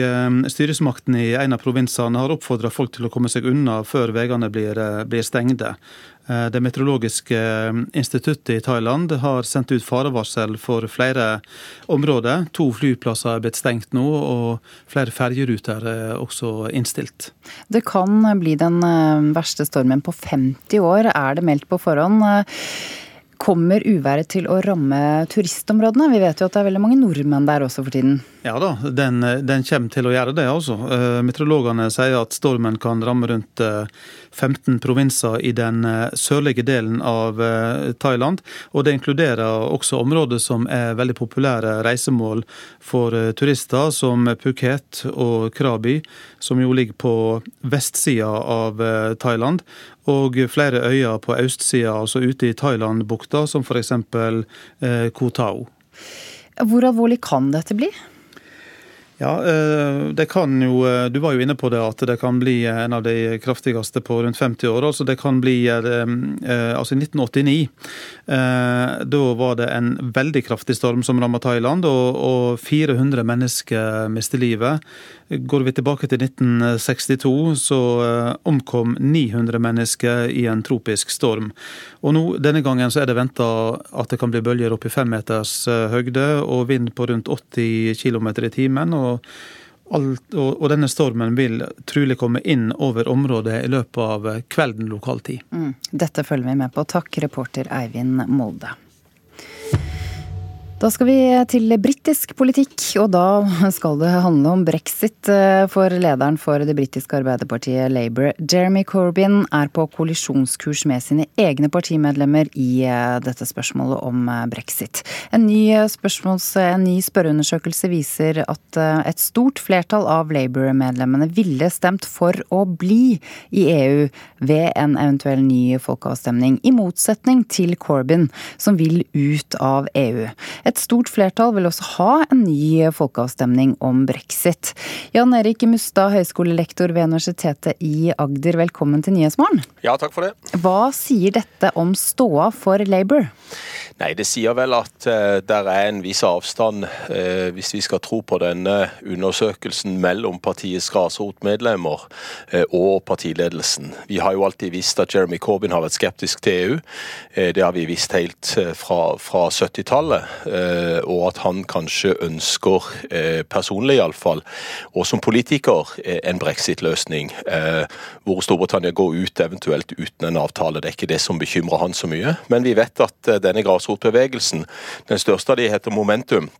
styresmakten i en av provinsene har oppfordra folk til å komme seg unna før veiene blir, blir stengte. Eh, det meteorologiske eh, instituttet i Thailand har sendt ut farevarsel for flere områder. To flyplasser er blitt stengt nå, og flere ferjeruter er også innstilt. Det kan bli den eh, verste stormen på 50 år, er det meldt på forhånd. Kommer uværet til å ramme turistområdene? Vi vet jo at det er veldig mange nordmenn der også for tiden. Ja da, den, den kommer til å gjøre det, altså. Meteorologene sier at stormen kan ramme rundt 15 provinser i den eh, sørlige delen av eh, Thailand. Og det inkluderer også områder som er veldig populære reisemål for eh, turister, som Phuket og Krabi, som jo ligger på vestsida av Thailand. Og flere øyer på østsida, altså ute i Thailandbukta, som f.eks. Koh Tao. Hvor alvorlig kan dette bli? Ja, eh, det kan jo eh, Du var jo inne på det at det kan bli en av de kraftigste på rundt 50 år. altså Det kan bli eh, Altså i 1989 da var det en veldig kraftig storm som rammet Thailand, og 400 mennesker mistet livet. Går vi tilbake til 1962, så omkom 900 mennesker i en tropisk storm. Og nå, Denne gangen så er det venta at det kan bli bølger opp i fem meters høgde og vind på rundt 80 km i timen. og og, alt, og, og, denne stormen vil trolig komme inn over området i løpet av kvelden lokal tid. Mm. Dette følger vi med på. Takk, reporter Eivind Molde. Da skal vi til britisk politikk, og da skal det handle om brexit. Eh, for lederen for det britiske arbeiderpartiet Labour, Jeremy Corbyn, er på kollisjonskurs med sine egne partimedlemmer i eh, dette spørsmålet om eh, brexit. En ny, en ny spørreundersøkelse viser at et stort flertall av Labour-medlemmene ville stemt for å bli i EU ved en eventuell ny folkeavstemning, i motsetning til Corbyn, som vil ut av EU. Et stort flertall vil også ha en ny folkeavstemning om brexit. Jan Erik Mustad, høyskolelektor ved Universitetet i Agder, velkommen til Nyhetsmorgen. Ja, takk for det. Hva sier dette om ståa for Labour? Nei, Det sier vel at uh, der er en viss avstand, uh, hvis vi skal tro på denne undersøkelsen, mellom partiets grasrotmedlemmer uh, og partiledelsen. Vi har jo alltid visst at Jeremy Corbyn har vært skeptisk til EU. det har vi visst helt fra, fra 70-tallet. Og at han kanskje ønsker, personlig iallfall, og som politiker, en brexit-løsning. hvor Storbritannia går ut eventuelt uten en avtale. Det er ikke det som bekymrer han så mye. Men vi vet at denne grasrotbevegelsen. Den største av de heter Momentum.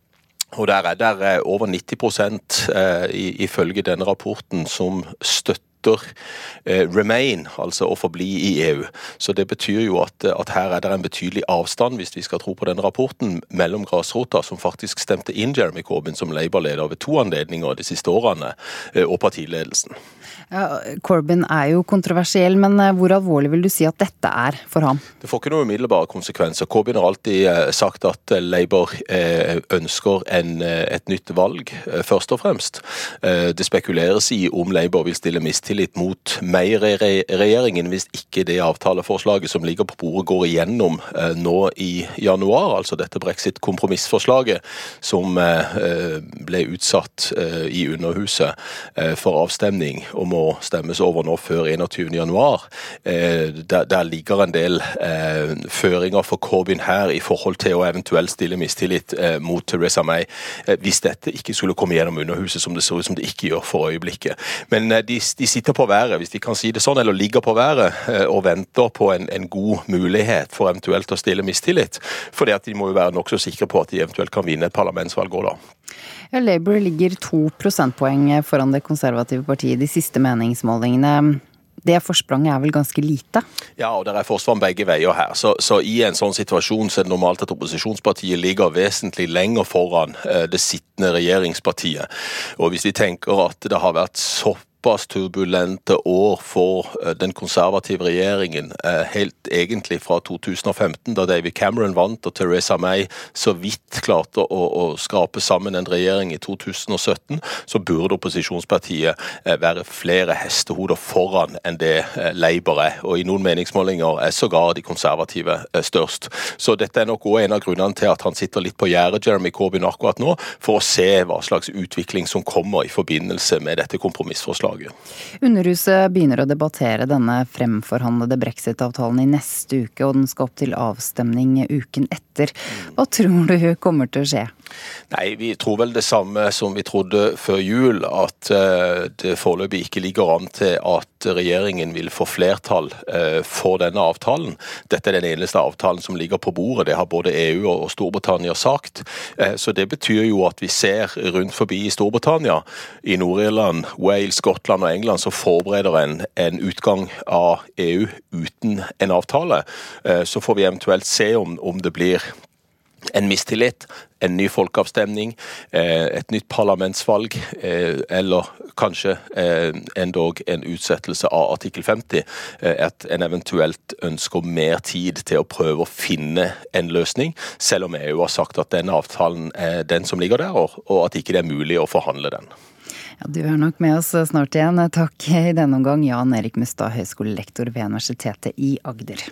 Og der er det over 90 eh, ifølge denne rapporten som støtter eh, remain, altså å forbli i EU. Så Det betyr jo at, at, her er det en betydelig avstand, hvis vi skal tro på den rapporten, mellom grasrota, som faktisk stemte inn Jeremy Corbyn som Labour-leder ved to anledninger de siste årene, eh, og partiledelsen. Ja, Corbyn er jo kontroversiell, men eh, hvor alvorlig vil du si at dette er for ham? Det får ikke noen umiddelbare konsekvenser. Corbyn har alltid eh, sagt at eh, Labour ønsker en, et nytt valg, først og fremst. Det spekuleres i om Labour vil stille mistillit mot mer i regjeringen hvis ikke det avtaleforslaget som ligger på bordet går igjennom nå i januar, altså dette brexit-kompromissforslaget som ble utsatt i Underhuset for avstemning om å stemmes over nå før 21.1. Eh, der, der ligger en del eh, føringer for Corbyn her i forhold til å eventuelt stille mistillit eh, mot Theresa May, hvis dette ikke skulle komme gjennom Underhuset, som det ser ut som det ikke gjør for øyeblikket. Men de, de sitter på været, hvis de kan si det sånn, eller ligger på været og venter på en, en god mulighet for eventuelt å stille mistillit. fordi at de må jo være nokså sikre på at de eventuelt kan vinne et parlamentsvalg òg, da. Ja, Labour ligger to prosentpoeng foran det konservative partiet de siste meningsmålingene. Det forspranget er vel ganske lite? Ja, og det er forsvar begge veier her. Så, så, i en sånn situasjon så er det normalt at opposisjonspartiet ligger vesentlig lenger foran eh, det sittende regjeringspartiet. Og hvis vi tenker at det har vært så såpass turbulente år for eh, den konservative regjeringen, eh, helt egentlig fra 2015, da David Cameron vant og Teresa May så vidt klarte å, å skrape sammen en regjering i 2017, så burde opposisjonspartiet være flere hestehoder foran enn det Labour er. Og i noen meningsmålinger er sågar de konservative størst. Så dette er nok òg en av grunnene til at han sitter litt på gjerdet, Jeremy Corbyn, akkurat nå, for å se hva slags utvikling som kommer i forbindelse med dette kompromissforslaget. Underhuset begynner å debattere denne fremforhandlede brexit-avtalen i neste uke, og den skal opp til avstemning uken etter. Hva tror du kommer til å skje? Nei, Vi tror vel det samme som vi trodde før jul, at eh, det foreløpig ikke ligger an til at regjeringen vil få flertall eh, for denne avtalen. Dette er den eneste avtalen som ligger på bordet, det har både EU og Storbritannia sagt. Eh, så Det betyr jo at vi ser rundt forbi i Storbritannia, i Nord-Irland, Wales, Skottland og England, så forbereder en en utgang av EU uten en avtale. Så får vi eventuelt se om, om det blir en mistillit, en ny folkeavstemning, eh, et nytt parlamentsvalg, eh, eller kanskje eh, endog en utsettelse av artikkel 50. At en eventuelt ønsker mer tid til å prøve å finne en løsning, selv om EU har sagt at denne avtalen er den som ligger der, og at ikke det er mulig å forhandle den. Ja, du er nok med oss snart igjen. Takk i denne omgang, Jan Erik Mustad, høyskolelektor ved Universitetet i Agder.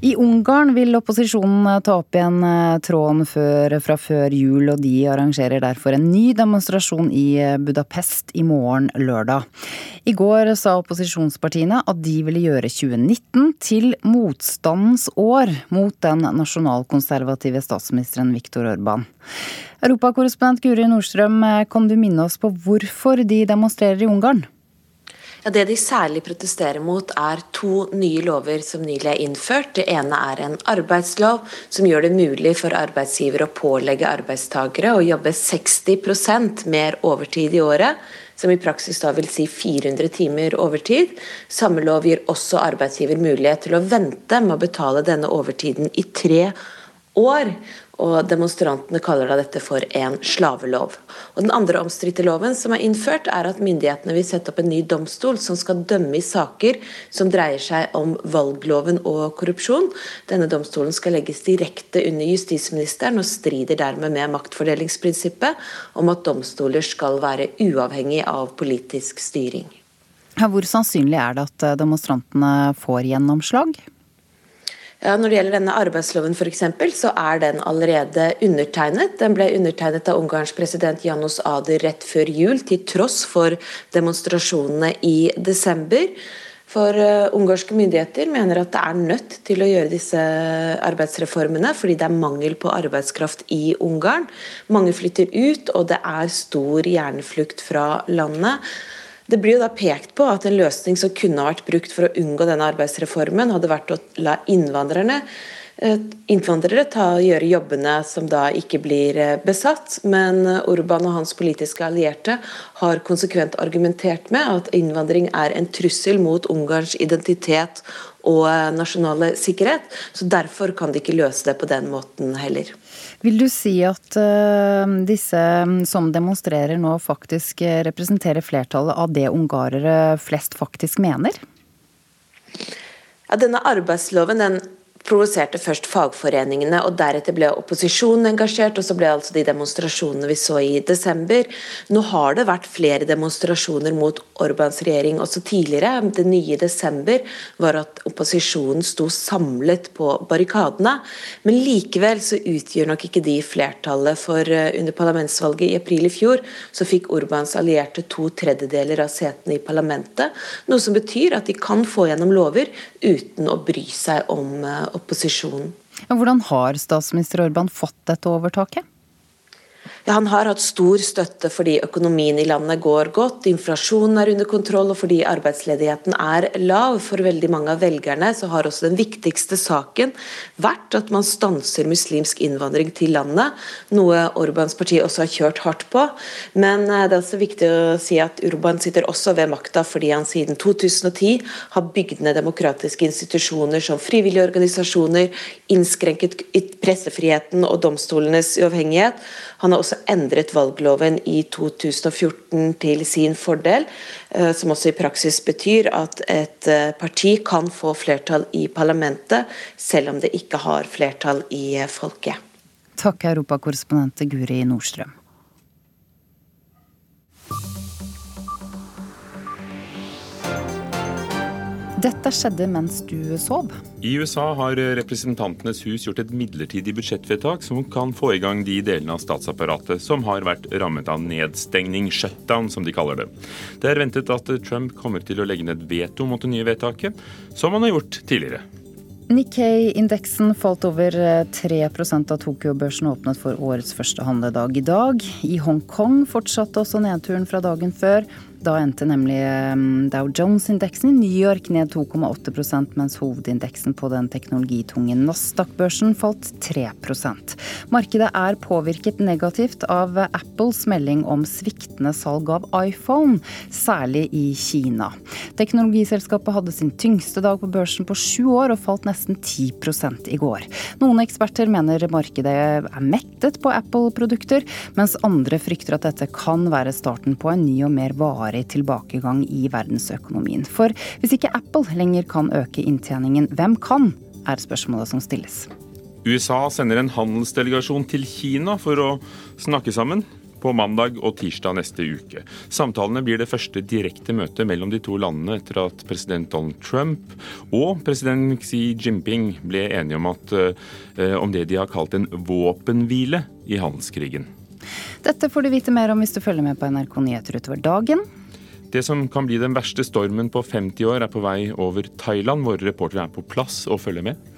I Ungarn vil opposisjonen eh, ta opp igjen eh, tråden før, fra før jul, og de arrangerer derfor en ny demonstrasjon i eh, Budapest i morgen lørdag. I går sa opposisjonspartiene at de ville gjøre 2019 til motstandens år mot den nasjonalkonservative statsministeren Viktor Orban. Europakorrespondent Guri Nordstrøm, kan du minne oss på hvorfor de demonstrerer i Ungarn? Ja, det de særlig protesterer mot, er to nye lover som nylig er innført. Det ene er en arbeidslov som gjør det mulig for arbeidsgiver å pålegge arbeidstakere å jobbe 60% mer overtid i året. Som i praksis da vil si 400 timer overtid. Samme lov gir også arbeidsgiver mulighet til å vente med å betale denne overtiden i tre år og demonstrantene kaller da dette for en slavelov. Og Den andre omstridte loven som er innført, er at myndighetene vil sette opp en ny domstol som skal dømme i saker som dreier seg om valgloven og korrupsjon. Denne domstolen skal legges direkte under justisministeren og strider dermed med maktfordelingsprinsippet om at domstoler skal være uavhengig av politisk styring. Hvor sannsynlig er det at demonstrantene får gjennomslag? Ja, når det gjelder denne arbeidsloven f.eks., så er den allerede undertegnet. Den ble undertegnet av Ungarns president Janus Ader rett før jul, til tross for demonstrasjonene i desember. For uh, ungarske myndigheter mener at det er nødt til å gjøre disse arbeidsreformene, fordi det er mangel på arbeidskraft i Ungarn. Mange flytter ut, og det er stor hjerneflukt fra landet. Det blir jo da pekt på at en løsning som kunne vært brukt for å unngå denne arbeidsreformen, hadde vært å la innvandrerne eh, innvandrere ta, gjøre jobbene som da ikke blir eh, besatt. Men Urban og hans politiske allierte har konsekvent argumentert med at innvandring er en trussel mot Ungarns identitet og eh, nasjonale sikkerhet. Så derfor kan de ikke løse det på den måten heller. Vil du si at uh, disse som demonstrerer nå faktisk eh, representerer flertallet av det ungarere flest faktisk mener? Ja, denne arbeidsloven den provoserte først fagforeningene, og deretter ble opposisjonen engasjert, og så ble altså de demonstrasjonene vi så i desember. Nå har det vært flere demonstrasjoner mot Orbans regjering også tidligere. Det nye i desember var at opposisjonen sto samlet på barrikadene. Men likevel så utgjør nok ikke de flertallet, for eh, under parlamentsvalget i april i fjor så fikk Orbans allierte to tredjedeler av setene i parlamentet, noe som betyr at de kan få gjennom lover uten å bry seg om eh, opposisjonen. Hvordan har statsminister Orban fått dette overtaket? Ja, Han har hatt stor støtte fordi økonomien i landet går godt, inflasjonen er under kontroll og fordi arbeidsledigheten er lav. For veldig mange av velgerne så har også den viktigste saken vært at man stanser muslimsk innvandring til landet, noe Orbans parti også har kjørt hardt på. Men eh, det er også viktig å si at Urban sitter også ved makta fordi han siden 2010 har bygd ned demokratiske institusjoner som frivillige organisasjoner, innskrenket pressefriheten og domstolenes uavhengighet. Han har også også endret valgloven i 2014 til sin fordel, eh, som også i praksis betyr at et eh, parti kan få flertall i parlamentet, selv om det ikke har flertall i folket. Takk, europakorrespondent Guri Nordstrøm. Dette skjedde mens du sov. I USA har Representantenes hus gjort et midlertidig budsjettvedtak som kan få i gang de delene av statsapparatet som har vært rammet av nedstengning, shutdown som de kaller det. Det er ventet at Trump kommer til å legge ned veto mot det nye vedtaket, som han har gjort tidligere. Nikkei-indeksen falt over 3% da Tokyo-børsen åpnet for årets første handledag i dag. I Hongkong fortsatte også nedturen fra dagen før. Da endte nemlig um, Dow Jones-indeksen i New York ned 2,8% mens hovedindeksen på den teknologitunge Nasdaq-børsen falt 3% Markedet er påvirket negativt av Apples melding om sviktende salg av iPhone, særlig i Kina. Teknologiselskapet hadde sin tyngste dag på børsen på sju år og falt nesten 10% i går. Noen eksperter mener markedet er mettet på Apple-produkter, mens andre frykter at dette kan være starten på en ny og mer varig varig tilbakegang i verdensøkonomien. For hvis ikke Apple lenger kan øke inntjeningen, hvem kan? er spørsmålet som stilles. USA sender en handelsdelegasjon til Kina for å snakke sammen på mandag og tirsdag neste uke. Samtalene blir det første direkte møtet mellom de to landene etter at president Donald Trump og president Xi Jinping ble enige om, at, eh, om det de har kalt en våpenhvile i handelskrigen. Dette får du vite mer om hvis du følger med på NRK Nyheter utover dagen. Det som kan bli den verste stormen på 50 år, er på vei over Thailand. Våre reportere er på plass og følger med.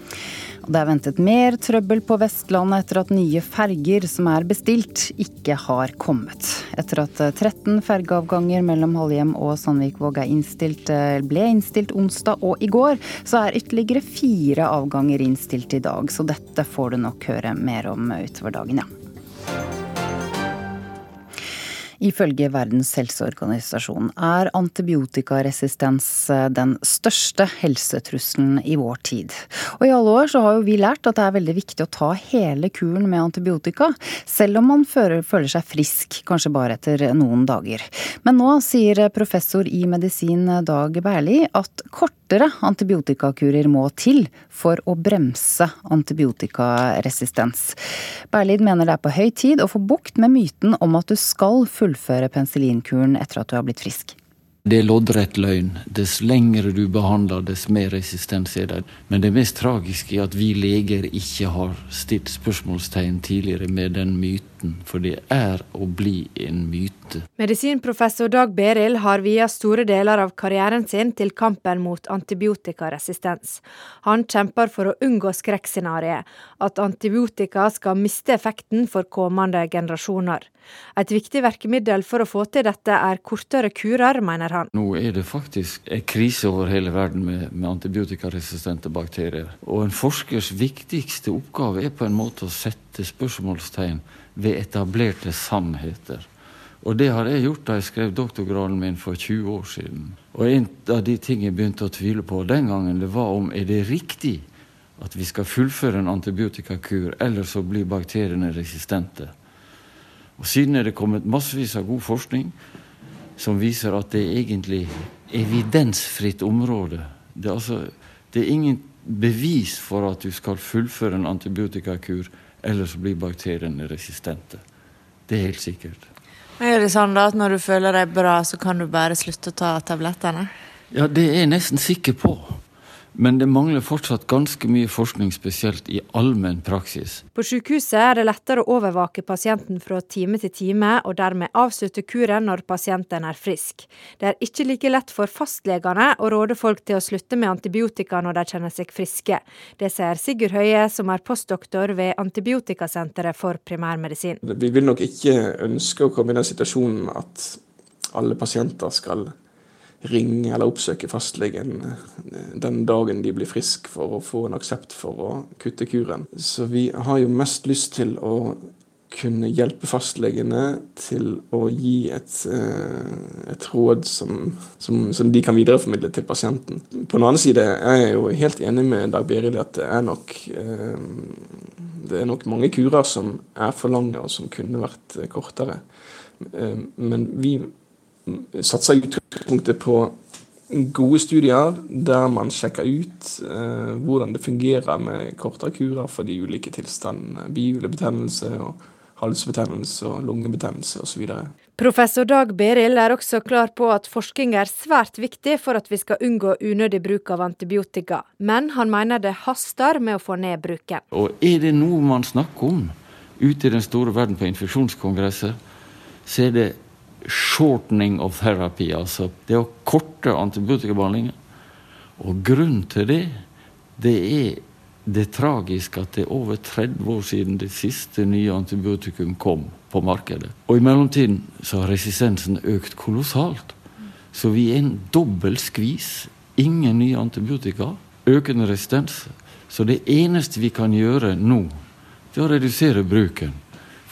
Det er ventet mer trøbbel på Vestlandet etter at nye ferger som er bestilt, ikke har kommet. Etter at 13 fergeavganger mellom Halhjem og Sandvikvåg innstilt, eh, ble innstilt onsdag og i går, så er ytterligere fire avganger innstilt i dag. Så dette får du nok høre mer om utover dagen, ja. Ifølge Verdens helseorganisasjon er antibiotikaresistens eh, den største helsetrusselen i vår tid. Og i alle år så har jo vi lært at det er veldig viktig å ta hele kuren med antibiotika, selv om man føler, seg frisk, kanskje bare etter noen dager. Men nå sier professor i medisin Dag Berli at kortere antibiotikakurer må til for å bremse antibiotikaresistens. Berlid mener det er på høy tid å få bukt med myten om at du skal fullføre fullføre penicillinkuren etter at du har blitt frisk? Det er loddrett løgn. Dess lengre du behandler, dess mer resistens er det. Men det mest tragiske er at vi leger ikke har stilt spørsmålstegn tidligere med den myten. For det er å bli en myte. Medisinprofessor Dag Beril har via store deler av karrieren sin til kampen mot antibiotikaresistens. Han kjemper for å unngå skrekkscenarioet, at antibiotika skal miste effekten for kommende generasjoner. Et viktig virkemiddel for å få til dette er kortere kurer, mener han. Nå er det faktisk en krise over hele verden med, med antibiotikaresistente bakterier. Og en forskers viktigste oppgave er på en måte å sette spørsmålstegn ved etablerte sannheter. Og det har jeg gjort da jeg skrev doktorgraden min for 20 år siden. Og en av de ting jeg begynte å tvile på den gangen, det var om er det riktig at vi skal fullføre en antibiotikakur, eller så blir bakteriene resistente. Og Siden er det kommet massevis av god forskning som viser at det er egentlig evidensfritt område. Det er, altså, det er ingen bevis for at du skal fullføre en antibiotikakur, ellers blir bakteriene resistente. Det er helt sikkert. Er det sånn da at når du føler deg bra, så kan du bare slutte å ta tablettene? Ja, det er jeg nesten sikker på. Men det mangler fortsatt ganske mye forskning, spesielt i allmenn praksis. På sykehuset er det lettere å overvake pasienten fra time til time, og dermed avslutte kuren når pasienten er frisk. Det er ikke like lett for fastlegene å råde folk til å slutte med antibiotika når de kjenner seg friske. Det sier Sigurd Høie, som er postdoktor ved Antibiotikasenteret for primærmedisin. Vi vil nok ikke ønske å komme i den situasjonen at alle pasienter skal ringe eller oppsøke fastlegen eh, den dagen de blir friske for å få en aksept for å kutte kuren. Så vi har jo mest lyst til å kunne hjelpe fastlegene til å gi et, eh, et råd som, som, som, de kan videreformidle til pasienten. På den annen side er jeg jo helt enig med Dag Berit at det er nok eh, Det er nok mange kurer som er for lange, og som kunne vært kortere. Men vi satser i utgangspunktet på gode studier der man sjekker ut eh, hvordan det fungerer med kortere kurer for de ulike tilstandene. Bihulebetennelse, og halsbetennelse og lungebetennelse osv. Professor Dag Berild er også klar på at forskning er svært viktig for at vi skal unngå unødig bruk av antibiotika, men han mener det haster med å få ned bruken. Og Er det noe man snakker om ute i den store verden på infeksjonskongresser, så er det shortening of therapy, altså det å korte antibiotikabehandlingen. Og grunnen til det, det er det tragiske at det er over 30 år siden det siste nye antibiotikum kom på markedet. Og i mellomtiden så har resistensen økt kolossalt. Så vi er en dobbel skvis. Ingen nye antibiotika, økende resistens. Så det eneste vi kan gjøre nå, det er å redusere bruken.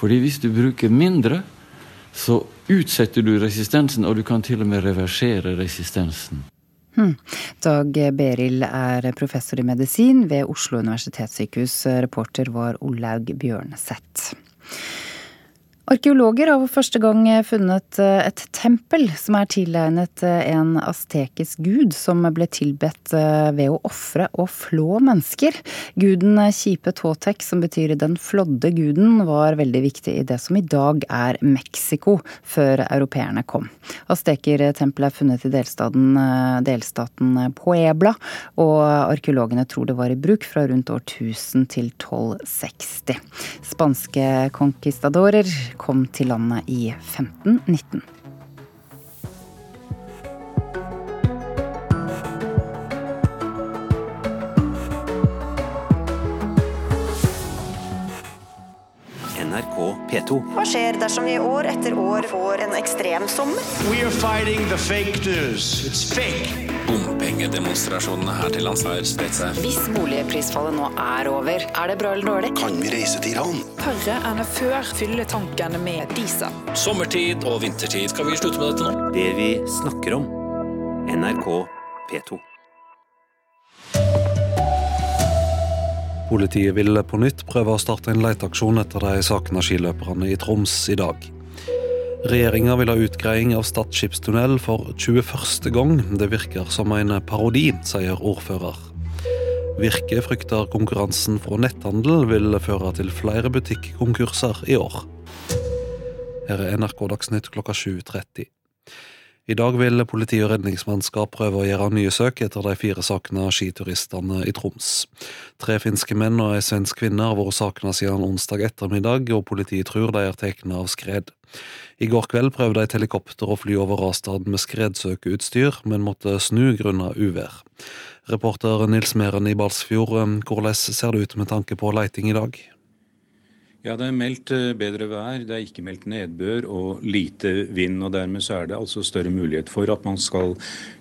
Fordi hvis du bruker mindre, så utsetter du resistensen, og du kan til og med reversere resistensen. Hmm. Dag Berild er professor i medisin ved Oslo universitetssykehus. Reporter var Olaug Bjørneseth. Arkeologer har for første gang funnet eh, et tempel som er tilegnet eh, en astekisk gud som ble tilbedt eh, ved å ofre og flå mennesker. Guden Kipe Totec, som betyr den flådde guden, var veldig viktig i det som i dag er Mexico, før europeerne kom. Aztekertempelet er funnet i delstaten, delstaten Puebla, og arkeologene tror det var i bruk fra rundt år 1000 til 1260. Spanske conquistadorer kom til landet i 1519. NRK P2. Hva skjer dersom vi år etter år får en ekstrem sommer? We are fighting the fake news. It's fake. Bompengedemonstrasjonene her til lands har spredt seg. Hvis boligprisfallet nå er over, er det bra eller dårlig? Kan vi reise til Iran? Tørre enn før fylle tankene med diesel. Sommertid og vintertid. Skal vi slutte med dette nå? Det vi snakker om. NRK P2. Politiet vil på nytt prøve å starte en leteaksjon etter de savna skiløperne i Troms i dag. Regjeringa vil ha utgreiing av Stad skipstunnel for 21. gang. Det virker som en parodi, sier ordfører. Virke frykter konkurransen fra netthandel vil føre til flere butikkonkurser i år. Her er NRK Dagsnytt klokka 7.30. I dag vil politi og redningsmannskap prøve å gjøre nye søk etter de fire savna skituristene i Troms. Tre finske menn og ei svensk kvinne har vært savna siden onsdag ettermiddag, og politiet tror de er tatt av skred. I går kveld prøvde et helikopter å fly over rasstedet med skredsøkeutstyr, men måtte snu grunnet uvær. Reporter Nils Meren i Balsfjord, hvordan ser det ut med tanke på leiting i dag? Ja, Det er meldt eh, bedre vær, det er ikke meldt nedbør og lite vind. og Dermed så er det altså større mulighet for at man skal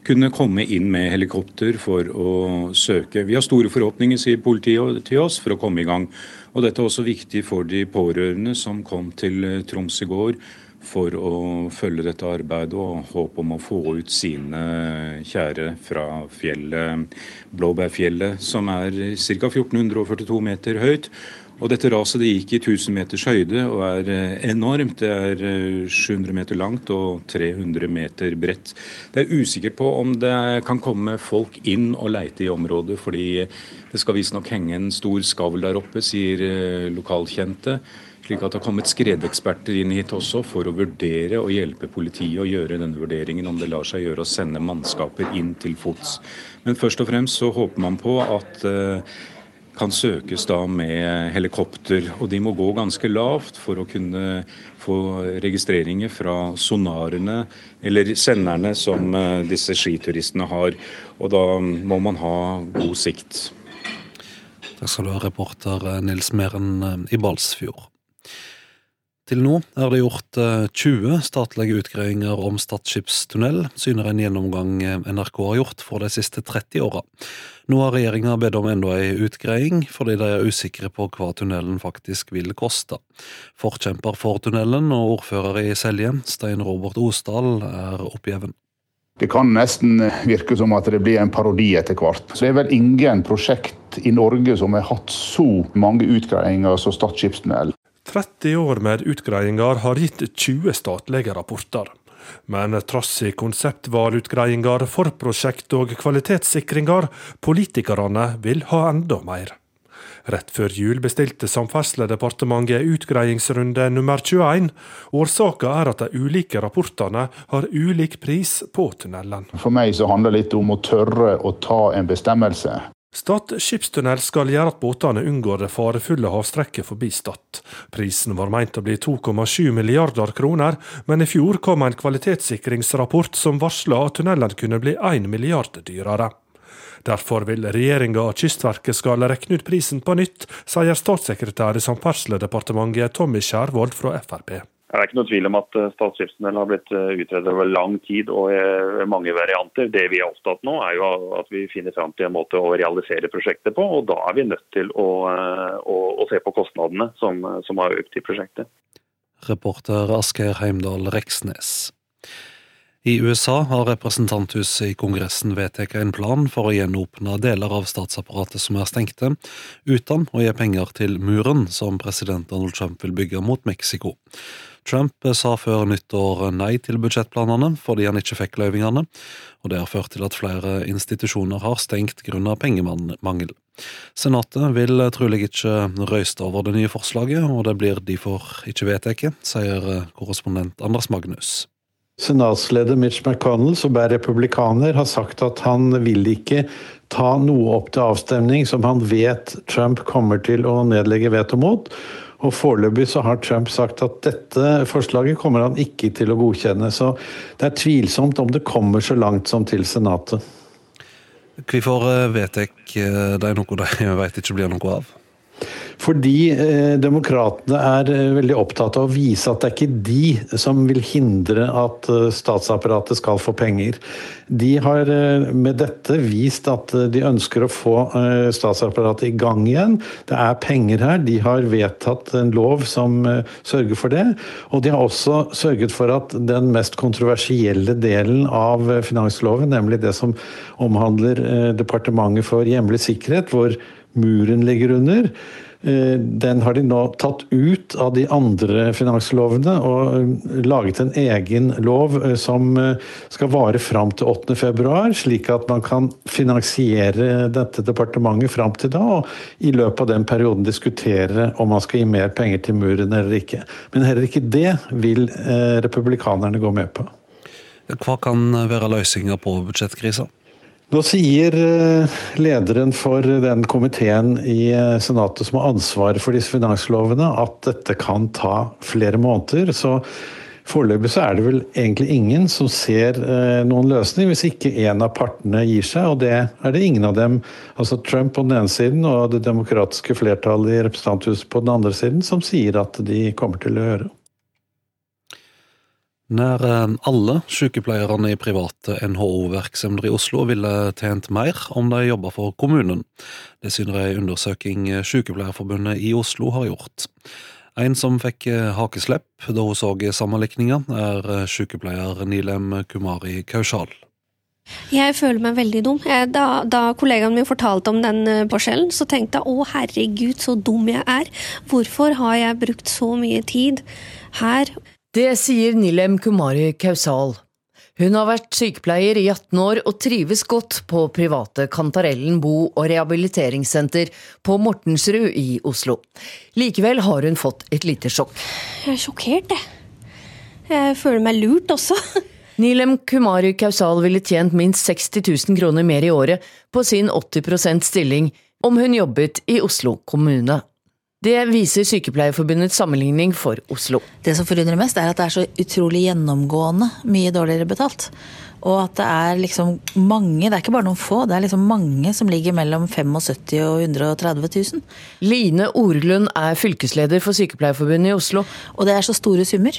kunne komme inn med helikopter for å søke. Vi har store forhåpninger, sier politiet til oss, for å komme i gang. Og Dette er også viktig for de pårørende som kom til eh, Troms i går for å følge dette arbeidet og håpe om å få ut sine kjære fra fjellet, Blåbærfjellet, som er ca. 1442 meter høyt. Og dette raset det gikk i 1000 meters høyde og er eh, enormt. Det er 700 eh, meter langt og 300 meter bredt. Det er usikkert på om det kan komme folk inn og leite i området, fordi det skal visstnok henge en stor skavl der oppe, sier eh, lokalkjente. Slik at det har kommet skredeksperter inn hit også for å vurdere og hjelpe politiet å gjøre denne vurderingen om det lar seg gjøre å sende mannskaper inn til fots. Men først og fremst så håper man på at kan søkes da med helikopter. Og de må gå ganske lavt for å kunne få registreringer fra sonarene, eller senderne som eh, disse skituristene har. Og da må man ha god sikt. Takk skal du ha, reporter eh, Nils Meren eh, i Balsfjord. Til nå er det gjort 20 statlige utgreiinger om Stad skipstunnel, syner en gjennomgang NRK har gjort for de siste 30 åra. Nå har regjeringa bedt om enda ei utgreiing, fordi de er usikre på hva tunnelen faktisk vil koste. Forkjemper for tunnelen og ordfører i Selje, Stein Robert Osdal, er oppgjeven. Det kan nesten virke som at det blir en parodi etter hvert. Så Det er vel ingen prosjekt i Norge som har hatt så mange utgreiinger som Stad skipstunnel. 30 år med utgreiinger har gitt 20 statlige rapporter. Men trass i konseptvalutgreiinger, forprosjekt og kvalitetssikringer, politikerne vil ha enda mer. Rett før jul bestilte Samferdselsdepartementet utgreiingsrunde nummer 21. Årsaka er at de ulike rapportene har ulik pris på tunnelen. For meg så handler det litt om å tørre å ta en bestemmelse. Stad skipstunnel skal gjøre at båtene unngår det farefulle havstrekket forbi Stad. Prisen var meint å bli 2,7 milliarder kroner, men i fjor kom en kvalitetssikringsrapport som varsla at tunnelen kunne bli 1 milliard dyrere. Derfor vil regjeringa at Kystverket skal regne ut prisen på nytt, sier statssekretær i Samferdselsdepartementet Tommy Skjærvold fra Frp. Det er ikke noe tvil om at eh, Stad skipstunnel har blitt eh, utredet over lang tid og mange varianter. Det vi er opptatt nå, er jo at vi finner fram til en måte å realisere prosjektet på. og Da er vi nødt til å, eh, å, å se på kostnadene som, som har økt i prosjektet. Reporter Asgeir Heimdal Reksnes. I USA har representanthuset i Kongressen vedtatt en plan for å gjenåpne deler av statsapparatet som er stengte, uten å gi penger til muren som president Donald Trump vil bygge mot Mexico. Trump sa før nyttår nei til budsjettplanene fordi han ikke fikk løyvingene, og det har ført til at flere institusjoner har stengt grunnet pengemangel. Senatet vil trolig ikke røyste over det nye forslaget, og det blir derfor ikke vedtatt, sier korrespondent Anders Magnus. Senatsleder Mitch McConnell, som er republikaner, har sagt at han vil ikke ta noe opp til avstemning som han vet Trump kommer til å nedlegge veto mot. Og Foreløpig så har Trump sagt at dette forslaget kommer han ikke til å godkjenne. Så det er tvilsomt om det kommer så langt som til Senatet. Hvorfor vet jeg det er noe de vet ikke blir noe av? Fordi eh, demokratene er eh, veldig opptatt av å vise at det er ikke de som vil hindre at eh, statsapparatet skal få penger. De har eh, med dette vist at de ønsker å få statsapparatet i gang igjen. Det er penger her. De har vedtatt en lov som sørger for det. Og de har også sørget for at den mest kontroversielle delen av finansloven, nemlig det som omhandler Departementet for hjemlig sikkerhet, hvor muren ligger under, den har de nå tatt ut av de andre finanslovene og eh, laget en egen lov eh, som skal vare fram til 8.2, slik at man kan finansiere dette departementet fram til da, og i løpet av den perioden diskutere om man skal gi mer penger til muren eller ikke. Men heller ikke det vil republikanerne gå med på. Hva kan være løsninga på budsjettkrisa? Nå sier eh, lederen for den komiteen i eh, Senatet som har ansvaret for disse finanslovene, at dette kan ta flere måneder. Så foreløpig så er det vel egentlig ingen som ser eh, noen løsning, hvis ikke en av partene gir seg. Og det er det ingen av dem, altså Trump på den ene siden og det demokratiske flertallet i representanthuset på den andre siden, som sier at de kommer til å gjøre. Nær eh, alle sykepleierne i private NHO-virksomheter i Oslo ville tjent mer om de jobba for kommunen. Det syner ei undersøking Sykepleierforbundet i Oslo har gjort. En som fikk eh, hakeslepp da hun så sammenlikninga, er eh, sykepleier Nilem Kumari Kaushal. Jeg føler meg veldig dum. Da, da kollegaen min fortalte om den forskjellen, så tenkte jeg å herregud, så dum jeg er. Hvorfor har jeg brukt så mye tid her? Det sier Nilem Kumari Kausal. Hun har vært sykepleier i 18 år og trives godt på private Kantarellen bo- og rehabiliteringssenter på Mortensrud i Oslo. Likevel har hun fått et lite sjokk. Jeg er sjokkert, jeg. Jeg føler meg lurt også. Nilem Kumari Kausal ville tjent minst 60 000 kroner mer i året på sin 80% stilling om hun jobbet i Oslo kommune. Det viser Sykepleierforbundets sammenligning for Oslo. Det som forundrer mest, er at det er så utrolig gjennomgående mye dårligere betalt. Og at det er liksom mange, det er ikke bare noen få, det er liksom mange som ligger mellom 75 og 130 000. Line Orlund er fylkesleder for Sykepleierforbundet i Oslo. Og det er så store summer.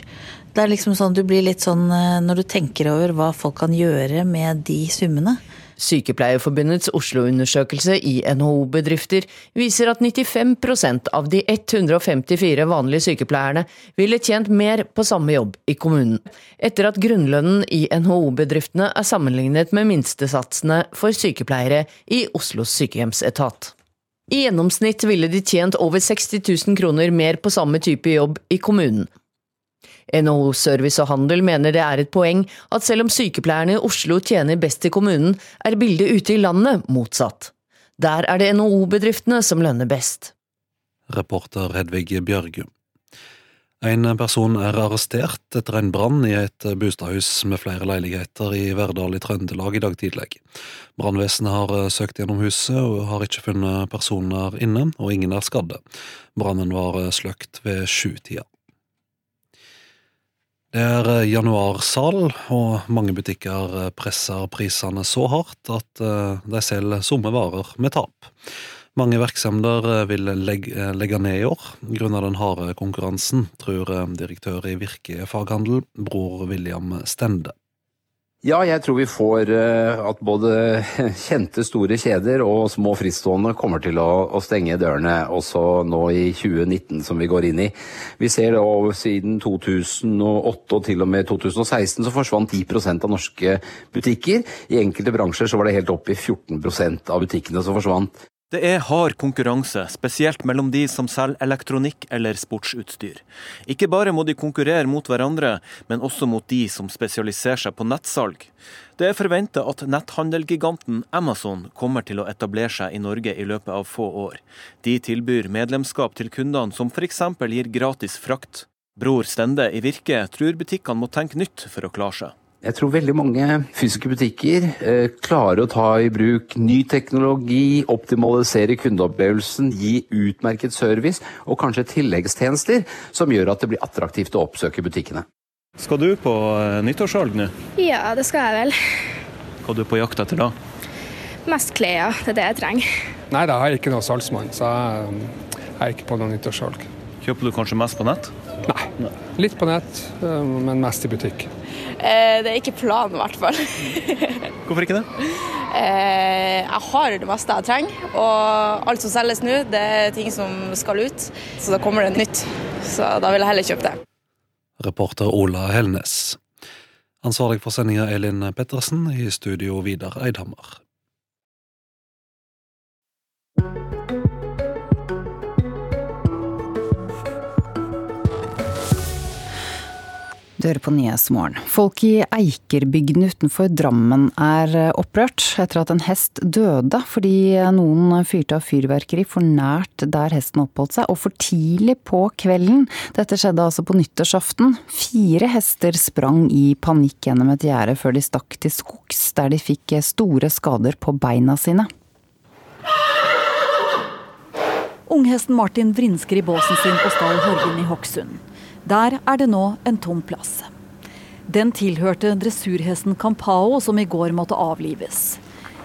Det er liksom sånn du blir litt sånn eh, når du tenker over hva folk kan gjøre med de summene. Sykepleierforbundets Oslo-undersøkelse i NHO-bedrifter viser at 95% av de 154 vanlige sykepleierne ville tjent mer på samme jobb i kommunen, etter at grunnlønnen i NHO-bedriftene er sammenlignet med minstesatsene for sykepleiere i Oslos sykehjemsetat. I gjennomsnitt ville de tjent over 60 000 kroner mer på samme type jobb i kommunen, NHO Service og Handel mener det er et poeng at selv om sykepleierne i Oslo tjener best i kommunen, er bildet ute i landet motsatt. Der er det NHO-bedriftene som lønner best. Reporter Hedvig Bjørgum. En person er arrestert etter en brann i et bostadhus med flere leiligheter i Verdal i Trøndelag i dag tidlig. Brannvesenet har søkt gjennom huset og har ikke funnet personer inne, og ingen er skadde. Brannen var sløkt ved sjutida. Det er eh, januarsal, og mange butikker eh, presser prisene så hardt at eh, de selger somme varer med tap. Mange virksomheter vil legge, legge ned i år grunnet den harde konkurransen, tror direktør i Virke faghandel, bror William Stende. Ja, jeg tror vi får eh, at både kjente store kjeder og små fristående kommer til å, stenge dørene, også nå i 2019 som vi går inn i. Vi ser over siden 2008 og til og med 2016 så forsvant 10% av norske butikker. I enkelte bransjer så var det helt opp i 14% av butikkene som forsvant. Det er hard konkurranse, spesielt mellom de som selger elektronikk eller sportsutstyr. Ikke bare må de konkurrere mot hverandre, men også mot de som spesialiserer seg på nettsalg. Det er forventa at netthandelgiganten Amazon kommer til å etablere seg i Norge i løpet av få år. De tilbyr medlemskap til kundene, som f.eks. gir gratis frakt. Bror Stende i Virke tror butikkene må tenke nytt for å klare seg. Jeg tror veldig mange fysiske butikker eh, klarer å ta i bruk ny teknologi, optimalisere kundeopplevelsen, gi utmerket service og kanskje tilleggstjenester som gjør at det blir attraktivt å oppsøke butikkene. Skal du på eh, nyttårssalg nå? Ja, det skal jeg vel. Hva er du på jakt etter da? Mest klær, det er det jeg trenger. Nei, da har jeg ikke noe salgsmann, så jeg er ikke på noe nyttårssalg. Kjøper du kanskje mest på nett? Nei, litt på nett, eh, men mest i butikk. Eh, det er ikke planen, i hvert fall. Hvorfor ikke det? Eh, jeg har det meste jeg trenger, og alt som selges nå, det er ting som skal ut. Så da kommer det nytt. Så da vil jeg heller kjøpe det. Reporter Ola Helnes. Ansvarlig for sendinga Elin Pettersen, i studio Vidar Eidhammer. Du hører på Nyhetsmorgen. Folk i Eikerbygden utenfor Drammen er eh, opprørt etter at en hest døde fordi noen fyrte av fyrverkeri for nært der hesten oppholdt seg, og for tidlig på kvelden. Dette skjedde altså på nyttårsaften. Fire hester sprang i panikk gjennom et gjerde før de stakk til skogs, der de fikk store skader på beina sine. Unghesten Martin vrinsker i båsen sin på stall Horgen i Hokksund. Der er det nå en tom plass. Den tilhørte dressurhesten Campao, som i går måtte avlives.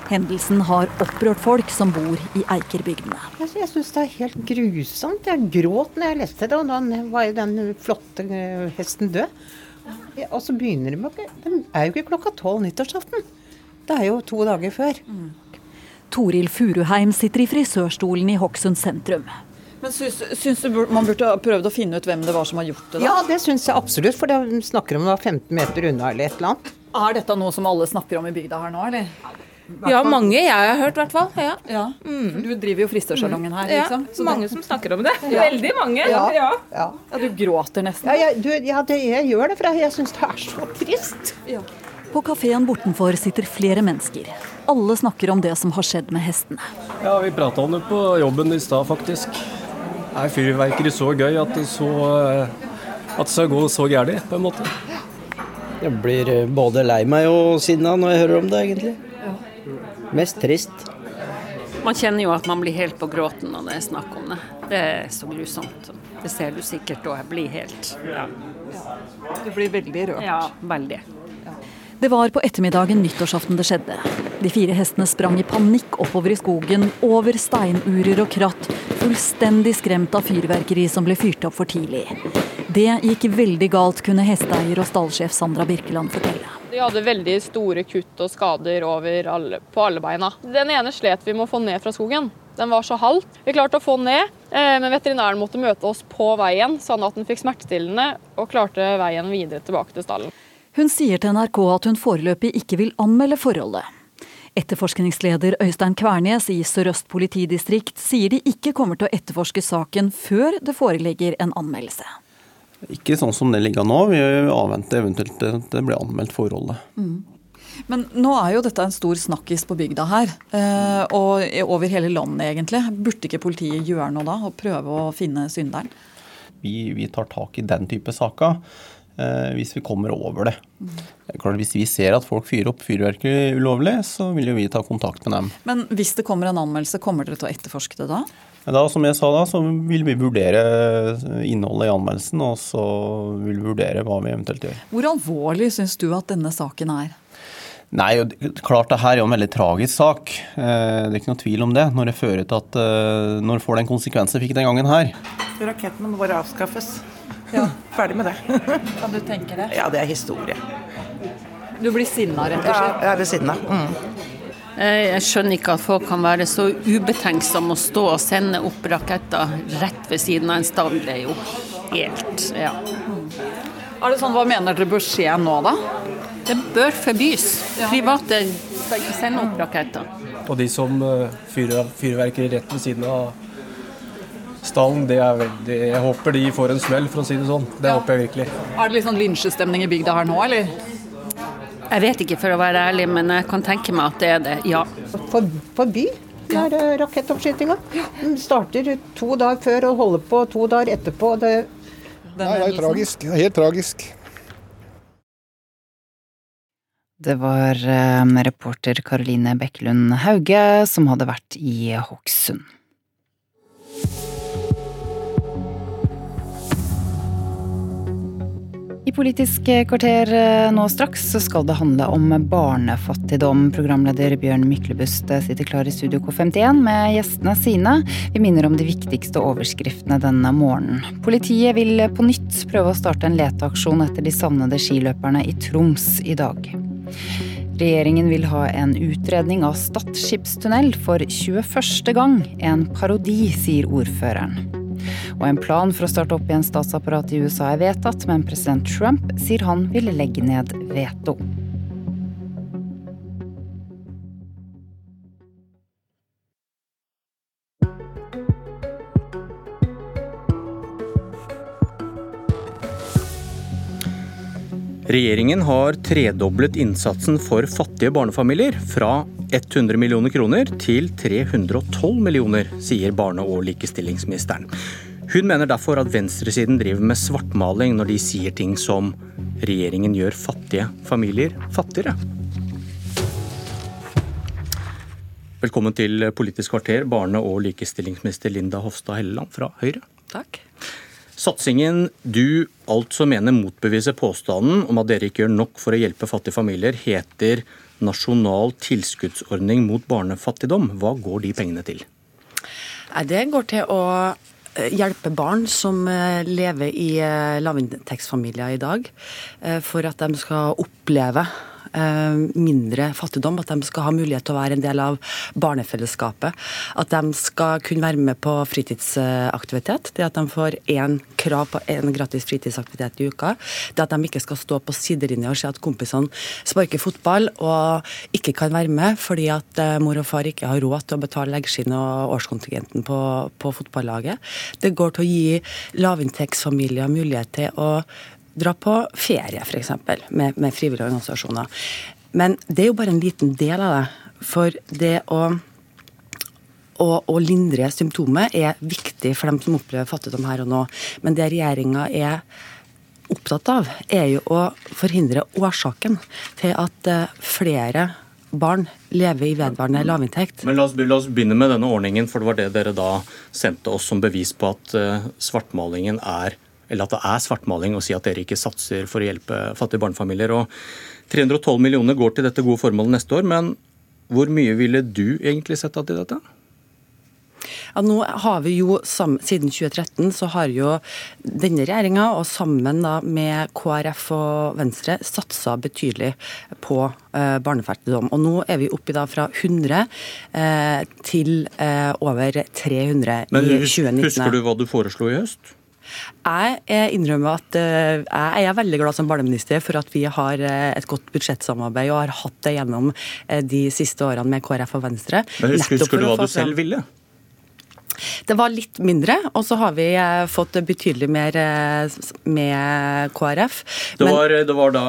Hendelsen har opprørt folk som bor i Eikerbygdene. Jeg syns det er helt grusomt. Jeg gråt når jeg leste det, og da var jo den flotte eh, hesten død. Og så begynner de med Den er jo ikke klokka tolv nyttårsaften. Det er jo to dager før. Mm. Toril Furuheim sitter i frisørstolen i Hokksund sentrum. Men syns, syns, du man burde ha prøvd å finne ut hvem det var som har gjort det? da? Ja, det syns jeg absolutt, for de snakker om det var 15 meter unna eller et eller annet. Er dette noe som alle snakker om i bygda her nå, eller? Ja, mange jeg har hørt, i hvert fall. Ja. ja. Mm. Du driver jo frisørsalongen her, liksom. Ja, mange som snakker om det. Ja. Veldig mange. Ja. Ja. ja. Du gråter nesten. Ja, jeg, du, ja det, jeg gjør det, for jeg syns det er så trist. På kafeen bortenfor sitter flere mennesker. Alle snakker om det som har skjedd med hestene. Ja, vi prata om det på jobben i stad, faktisk er fyrverkeri så gøy at det, så, at det skal gå så gærent, på en måte. Jeg blir eh, både lei meg og sinna når jeg hører om det, egentlig. Mest trist. Man kjenner jo at man blir helt på gråten når det er snakk om det. Det er så grusomt. Det ser du sikkert, og jeg blir helt ja. Du blir veldig rørt? Ja, veldig. Det var på ettermiddagen nyttårsaften det skjedde. De fire hestene sprang i panikk oppover i skogen, over steinurer og kratt, fullstendig skremt av fyrverkeri som ble fyrt opp for tidlig. Det gikk veldig galt, kunne hesteeier og stallsjef Sandra Birkeland fortelle. De hadde veldig store kutt og skader alle, på alle beina. Den ene slet vi med å få ned fra skogen. Den var så halvt. Vi klarte å få den ned, eh, men veterinæren måtte møte oss på veien, sånn at den fikk smertestillende og klarte veien videre tilbake til stallen. Hun sier til NRK at hun foreløpig ikke vil anmelde forholdet. Etterforskningsleder Øystein Kvernes i Sør-Øst politidistrikt sier de ikke kommer til å etterforske saken før det foreligger en anmeldelse. Ikke sånn som det ligger nå. Vi avventer eventuelt at det blir anmeldt forholdet. Mm. Men nå er jo dette en stor snakkis på bygda her, eh, og over hele landet egentlig. Burde ikke politiet gjøre noe da, og prøve å finne synderen? Vi, vi tar tak i den type saker hvis vi kommer over det. Klart, hvis vi ser at folk fyrer opp fyrverkeri ulovlig, så vil jo vi ta kontakt med dem. Men hvis det kommer en anmeldelse, kommer dere til å etterforske det da? Da, som jeg sa da, så vil vi vurdere innholdet i anmeldelsen, og så vil vi vurdere hva vi eventuelt gjør. Hvor alvorlig syns du at denne saken er? Nei, klart det her er jo en veldig tragisk sak. Eh, det er ikke noe tvil om det. Når det fører til at eh, når får den konsekvensen fikk den gangen her. Rakettene må bare avskaffes. Ja. Ferdig med det. Kan du tenke det? Ja, det er historie. Du blir sinna, rett og slett? Ja, jeg blir sinna. Mm. Jeg skjønner ikke at folk kan være så ubetenksomme å stå og sende opp raketter rett ved siden av en stall. Det er jo helt ja. Er det sånn, Hva mener dere bør skje nå, da? Det bør forbys. Private sender sende opp raketter. Og de som eh, fyrer fyrverkeri rett ved siden av stallen, det er veldig Jeg håper de får en smell, for å si det sånn. Det ja. håper jeg virkelig. Er det litt sånn lynsjestemning i bygda her nå, eller? Jeg vet ikke, for å være ærlig, men jeg kan tenke meg at det er det, ja. For, forby er det rakettoppskytinga. Den starter to dager før og holder på to dager etterpå. Det, det er tragisk. Helt tragisk. Det var eh, reporter Karoline Bekkelund Hauge som hadde vært i Hokksund. I Politisk kvarter eh, nå straks så skal det handle om barnefattigdom. Programleder Bjørn Myklebust eh, sitter klar i Studio K51 med gjestene sine. Vi minner om de viktigste overskriftene denne morgenen. Politiet vil på nytt prøve å starte en leteaksjon etter de savnede skiløperne i Troms i dag. Regjeringen vil ha en utredning av Stad skipstunnel for 21. gang. En parodi, sier ordføreren. Og en plan for å starte opp igjen statsapparatet i USA er vedtatt, men president Trump sier han vil legge ned veto. Regjeringen har tredoblet innsatsen for fattige barnefamilier, fra 100 millioner kroner til 312 millioner, sier barne- og likestillingsministeren. Hun mener derfor at venstresiden driver med svartmaling når de sier ting som 'regjeringen gjør fattige familier fattigere'. Velkommen til Politisk kvarter, barne- og likestillingsminister Linda Hofstad Helleland fra Høyre. Takk. Satsingen du altså mener motbeviser påstanden om at dere ikke gjør nok for å hjelpe fattige familier, heter Nasjonal tilskuddsordning mot barnefattigdom. Hva går de pengene til? Det går til å Eh, hjelpe barn som eh, lever i eh, lavinntektsfamilier i dag, for at de skal oppleve mindre fattigdom, at de skal ha mulighet til å være en del av barnefellesskapet. At de skal kunne være med på fritidsaktivitet. Det at de får én krav på en gratis fritidsaktivitet i uka. Det at de ikke skal stå på sidelinja og se at kompisene sparker fotball og ikke kan være med fordi at eh, mor og far ikke har råd til å betale leggskinn og årskontingenten på, på fotballaget. Det går til å gi lavinntektsfamilier mulighet til å dra på ferie, f.eks., med, med frivillige organisasjoner. Men det er jo bare en liten del av det. For det å, og å lindre symptomet er viktig for dem som opplever fattigdom her og nå. Men det regjeringa er opptatt av, er jo å forhindre årsaken til at eh, flere barn lever i vedvarende lavinntekt. Men la oss, la oss, begynne med denne ordningen, for det var det dere da sendte oss som bevis på at uh, svartmalingen er eller at det er svartmaling å si at dere ikke satser for å hjelpe fattige barnefamilier. Og 312 millioner går til dette gode formålet neste år, men hvor mye ville du egentlig sett av til dette? Ja, nå har vi jo, Siden 2013 så har jo denne regjeringa og sammen da med KrF og Venstre satsa betydelig på eh, barnefattigdom. Og nå er vi oppe da fra 100 eh, til eh, over 300 Men i hus- 2019. husker du hva du foreslo i høst? Jeg eh, innrømmer at eh, jeg er veldig glad som barneminister for at vi har eh, et godt budsjettsamarbeid og har hatt det gjennom de siste årene med KrF og Venstre. Men husker, husker du hva du selv ville? Det var litt mindre, og så har vi fått betydelig mer med KrF. Det var, det, var da,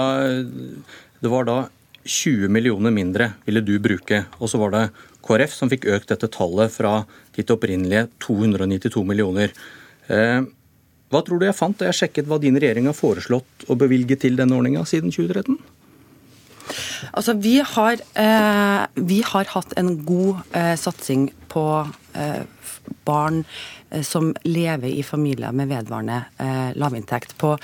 det var da 20 millioner mindre ville du bruke, og så var det KrF som fikk økt dette tallet fra ditt opprinnelige 292 millioner. Eh, hva tror du jeg fant da jeg sjekket hva din regjering har foreslått å bevilge til denne ordninga siden 2013? Altså, vi har, eh, vi har hatt en god eh, satsing på eh, barn eh, som lever i familier med vedvarende eh, lavinntekt. På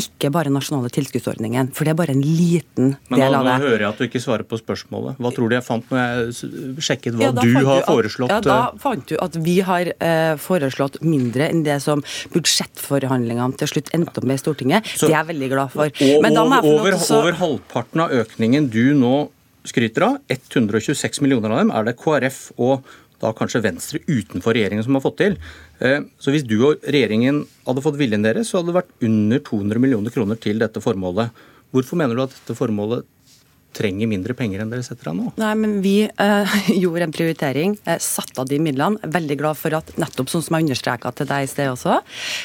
ikke bare nasjonale tilskuddsordningen, for det er bare en liten Men del det. Men nå hører jeg at du ikke svarer på spørsmålet. Hva tror du jeg fant når jeg sjekket hva Ja, du har har at- foreslått? Ja, Da eh, fant du at vi har eh, foreslått mindre enn det som budsjettforhandlingene til slutt endte opp med i Stortinget. Så- det er jeg veldig glad for. Og Men da må jeg over, også... over halvparten av økningen du nå skryter av, 126 millioner av dem, er det KrF og da kanskje Venstre utenfor regjeringen som har fått til. Eh, Så hvis du og regjeringen hadde fått viljen deres, så hadde det vært under 200 millioner kroner til dette formålet. Hvorfor mener du at dette formålet trenger mindre penger enn dere setter av nå? Nei, men Vi eh, gjorde en prioritering, eh, satte av de midlene. Veldig glad for at nettopp sånn som jeg understreka til deg i sted også,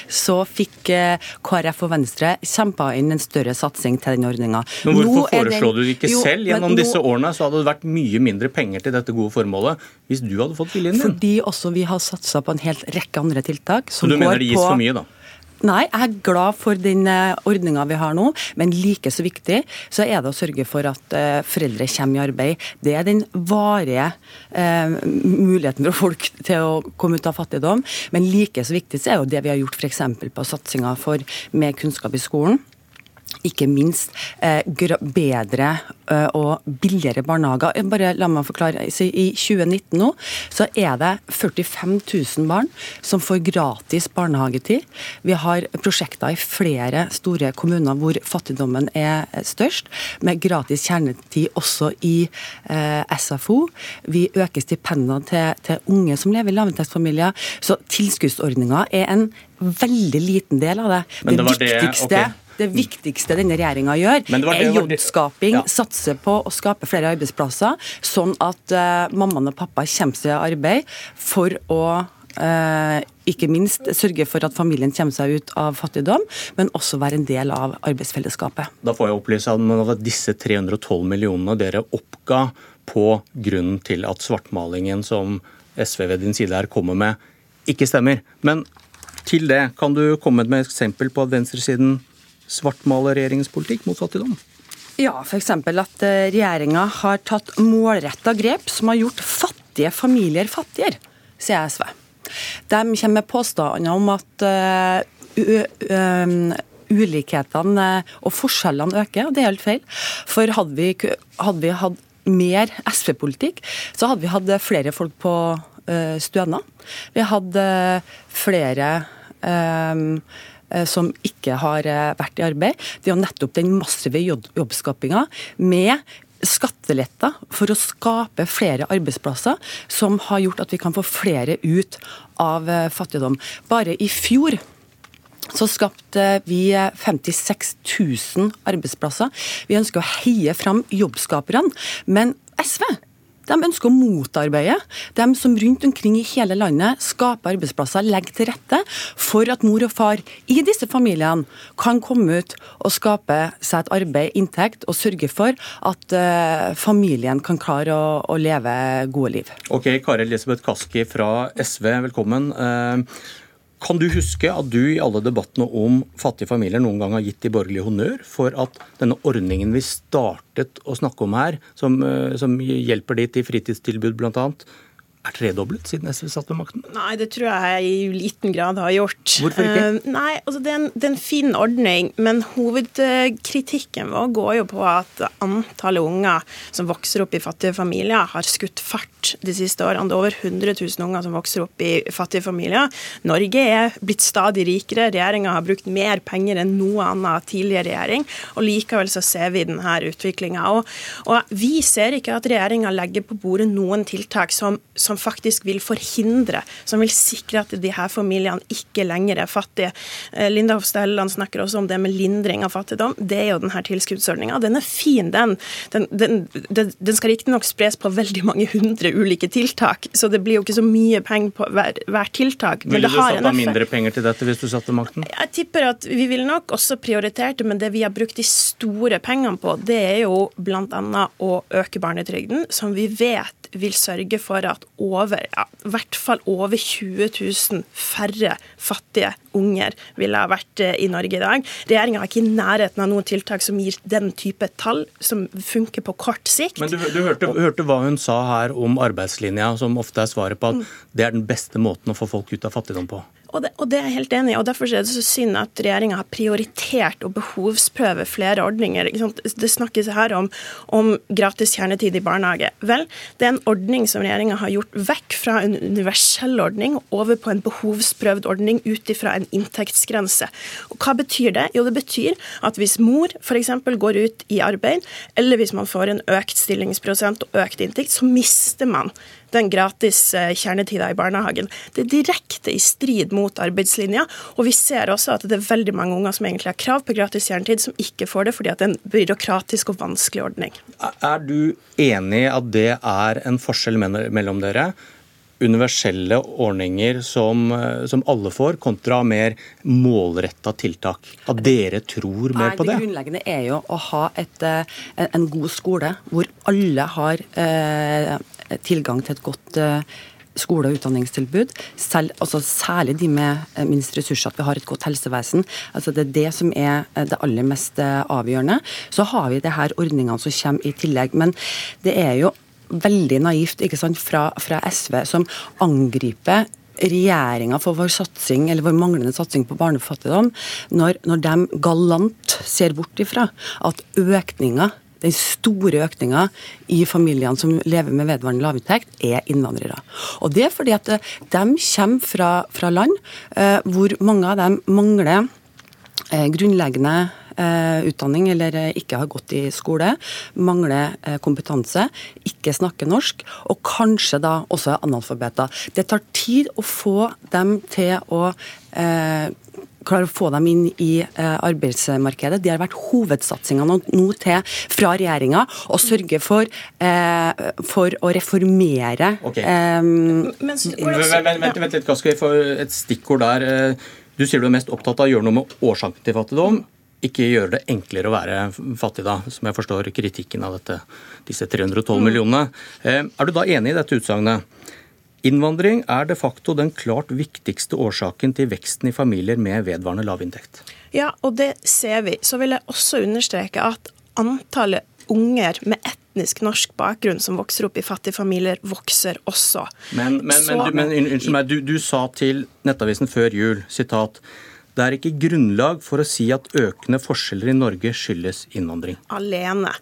så fikk eh, KrF og Venstre kjempa inn en større satsing til den ordninga. Men hvorfor foreslår du det ikke selv? Gjennom disse årene så hadde det vært mye mindre penger til dette gode formålet hvis du hadde fått viljen din. Fordi også vi har satsa på en helt rekke andre tiltak. Så som du mener går det gis på- for mye, da? Nei, jeg er glad for den ordninga vi har nå, men like så viktig så er det å sørge for at eh, foreldre kommer i arbeid. Det er den varige eh, muligheten for folk til å komme ut av fattigdom. Men like så viktig så er jo det vi har gjort f.eks. på satsinga mer kunnskap i skolen. Ikke minst eh, bedre eh, og billigere barnehager. Eh, Bare la meg forklare. I 2019 nå så er det 45 000 barn som får gratis barnehagetid. Vi har prosjekter i flere store kommuner hvor fattigdommen er størst, med gratis kjernetid også i eh, SFO. Vi øker stipendene til, til unge som lever i lavinntektsfamilier. Så tilskuddsordninga er en veldig liten del av det. Men det det- viktigste ok. Det viktigste denne regjeringa gjør, det det er jobbskaping. Ja. Satse på å skape flere arbeidsplasser, sånn at uh, mammaen og pappa kommer seg i arbeid for å uh, ikke minst sørge for at familien kommer seg ut av fattigdom, men også være en del av arbeidsfellesskapet. Da får jeg opplyse at disse 312 millionene dere oppga på grunnen til at svartmalingen som SV ved din side her kommer med, ikke stemmer. Men til det, kan du komme med et eksempel på at venstresiden svartmaler regjeringens politikk mot fattigdom? Ja, f.eks. at eh, regjeringa har tatt målretta grep som har gjort fattige familier fattigere, sier SV. De kommer med påstander om at eh, ulikhetene eh, og forskjellene øker, og det er helt feil. For hadde vi, hadde vi hatt mer SV-politikk, så hadde vi hatt flere folk på stønad. Vi hadde flere eh, som ikke har eh, vært i arbeid. Det er nettopp den massive jobb jobbskapinga med skatteletter for å skape flere arbeidsplasser, som har gjort at vi kan få flere ut av eh, fattigdom. Bare i fjor så skapte vi 56 000 arbeidsplasser. Vi ønsker å heie fram jobbskaperne. Men SV de ønsker å motarbeide dem som rundt omkring i hele landet skaper arbeidsplasser, legger til rette for at mor og far i disse familiene kan komme ut og skape seg et arbeid, inntekt, og sørge for at uh, familien kan klare å, å leve gode liv. Ok, Kari Elisabeth Kaski fra SV, velkommen. Eh, Kan du huske at du i alle debattene om fattige familier noen gang har gitt de borgerlige honnør for at denne ordningen vi startet å snakke om her, som, eh, som hjelper de til fritidstilbud bl.a., er tredoblet siden SV satt ved makten? Nei, det tror jeg i liten grad har gjort. Hvorfor ikke? Uh, nei, altså det er, en, det er, en, fin ordning, men hovedkritikken vår går jo på at antallet unger som vokser opp i fattige familier, har skutt fart de siste årene. Det er over 100 000 unger som vokser opp i fattige familier. Norge er blitt stadig rikere. Regjeringa har brukt mer penger enn noe annet tidligere regjering, og likevel så ser vi denne utviklinga. Og, og, vi ser ikke at regjeringa legger på bordet noen tiltak som, som faktisk vil forhindre, som vil sikre at de her familiene ikke lenger er fattige. Eh, Linda Hofstad snakker også om det med lindring av fattigdom. Det er jo denne tilskuddsordninga. Den er fin, den. Den, den, den, den skal riktignok spres på veldig mange hundre ulike tiltak, så det blir jo ikke så mye penger på hvert hver tiltak. Ville du satt av mindre penger til dette hvis du satt ved makten? Jeg tipper at vi ville nok også prioritert det, men det vi har brukt de store pengene på, det er jo bl.a. å øke barnetrygden, som vi vet vil sørge for at over, ja, i hvert fall over 20 000 færre fattige unger ville ha vært eh, i Norge i dag. Regjeringa har ikke i nærheten av noen tiltak som gir den type tall, som funker på kort sikt. Men du, du hørte, hørte, hva hun sa her om arbeidslinja, som ofte er svaret på at mm. det er den beste måten å få folk ut av fattigdom på? Og det, og det, er jeg helt enig i. og Derfor er det så synd at regjeringa har prioritert å behovsprøve flere ordninger. Det snakkes her om, om, gratis kjernetid i barnehage. Vel, det er en ordning som regjeringa har gjort vekk fra en universell ordning over på en behovsprøvd ordning ut ifra en inntektsgrense. Og Hva betyr det? Jo, det betyr at hvis mor f.eks. går ut i arbeid, eller hvis man får en økt stillingsprosent og økt inntekt, så mister man den gratis eh, kjernetida i barnehagen. Det er direkte i strid mot arbeidslinja. Og vi ser også at det er veldig mange unger som egentlig har krav på gratis kjernetid, som ikke får det fordi det er en byråkratisk og vanskelig ordning. Er du enig at det er en forskjell mellom dere? Universelle ordninger som, eh, som, alle får, kontra mer målretta tiltak? At dere tror mer på det? Det grunnleggende er jo å ha et, eh, en god skole hvor alle har eh, tilgang til et godt eh, skole- og utdanningstilbud. Selv, altså særlig de med eh, minst ressurser, at vi har et godt helsevesen. Altså det er det som er det aller mest avgjørende. Så har vi det her ordningene som kommer i tillegg. Men det er jo veldig naivt ikke sant, fra, fra SV, som angriper regjeringa for vår satsing, eller vår manglende satsing på barnefattigdom, når, når de galant ser bort ifra at økninga den store økninga i familiene som lever med vedvarende lavinntekt, er innvandrere. Og Det er fordi at eh, de kommer fra, fra land eh, hvor mange av dem mangler eh, grunnleggende utdanning eller eh, ikke har gått i skole, mangler eh, kompetanse, ikke snakker norsk, og kanskje da også er analfabeter. Det tar tid å få dem til å klare å få dem inn i eh, arbeidsmarkedet. Det har vært hovedsatsinga nå til fra regjeringa å sørge for, eh, for å reformere okay. men Vent, vent litt, Kaski, for et stikkord der. Du sier du er mest opptatt av å gjøre noe med årsaken til fattigdom. Ikke gjøre det enklere å være fattig, da, som jeg forstår kritikken av dette, disse 312 mm. millionene. Er du da enig i dette utsagnet? Innvandring er de facto den klart viktigste årsaken til veksten i familier med vedvarende lavinntekt. Ja, og det ser vi. Så vil jeg også understreke at antallet unger med etnisk norsk bakgrunn som vokser opp i fattige familier, vokser også. Men, men, Så, men, men unnskyld meg, du, du sa til Nettavisen før jul sitat det er ikke grunnlag for å si at økende forskjeller i Norge skyldes innvandring. Alene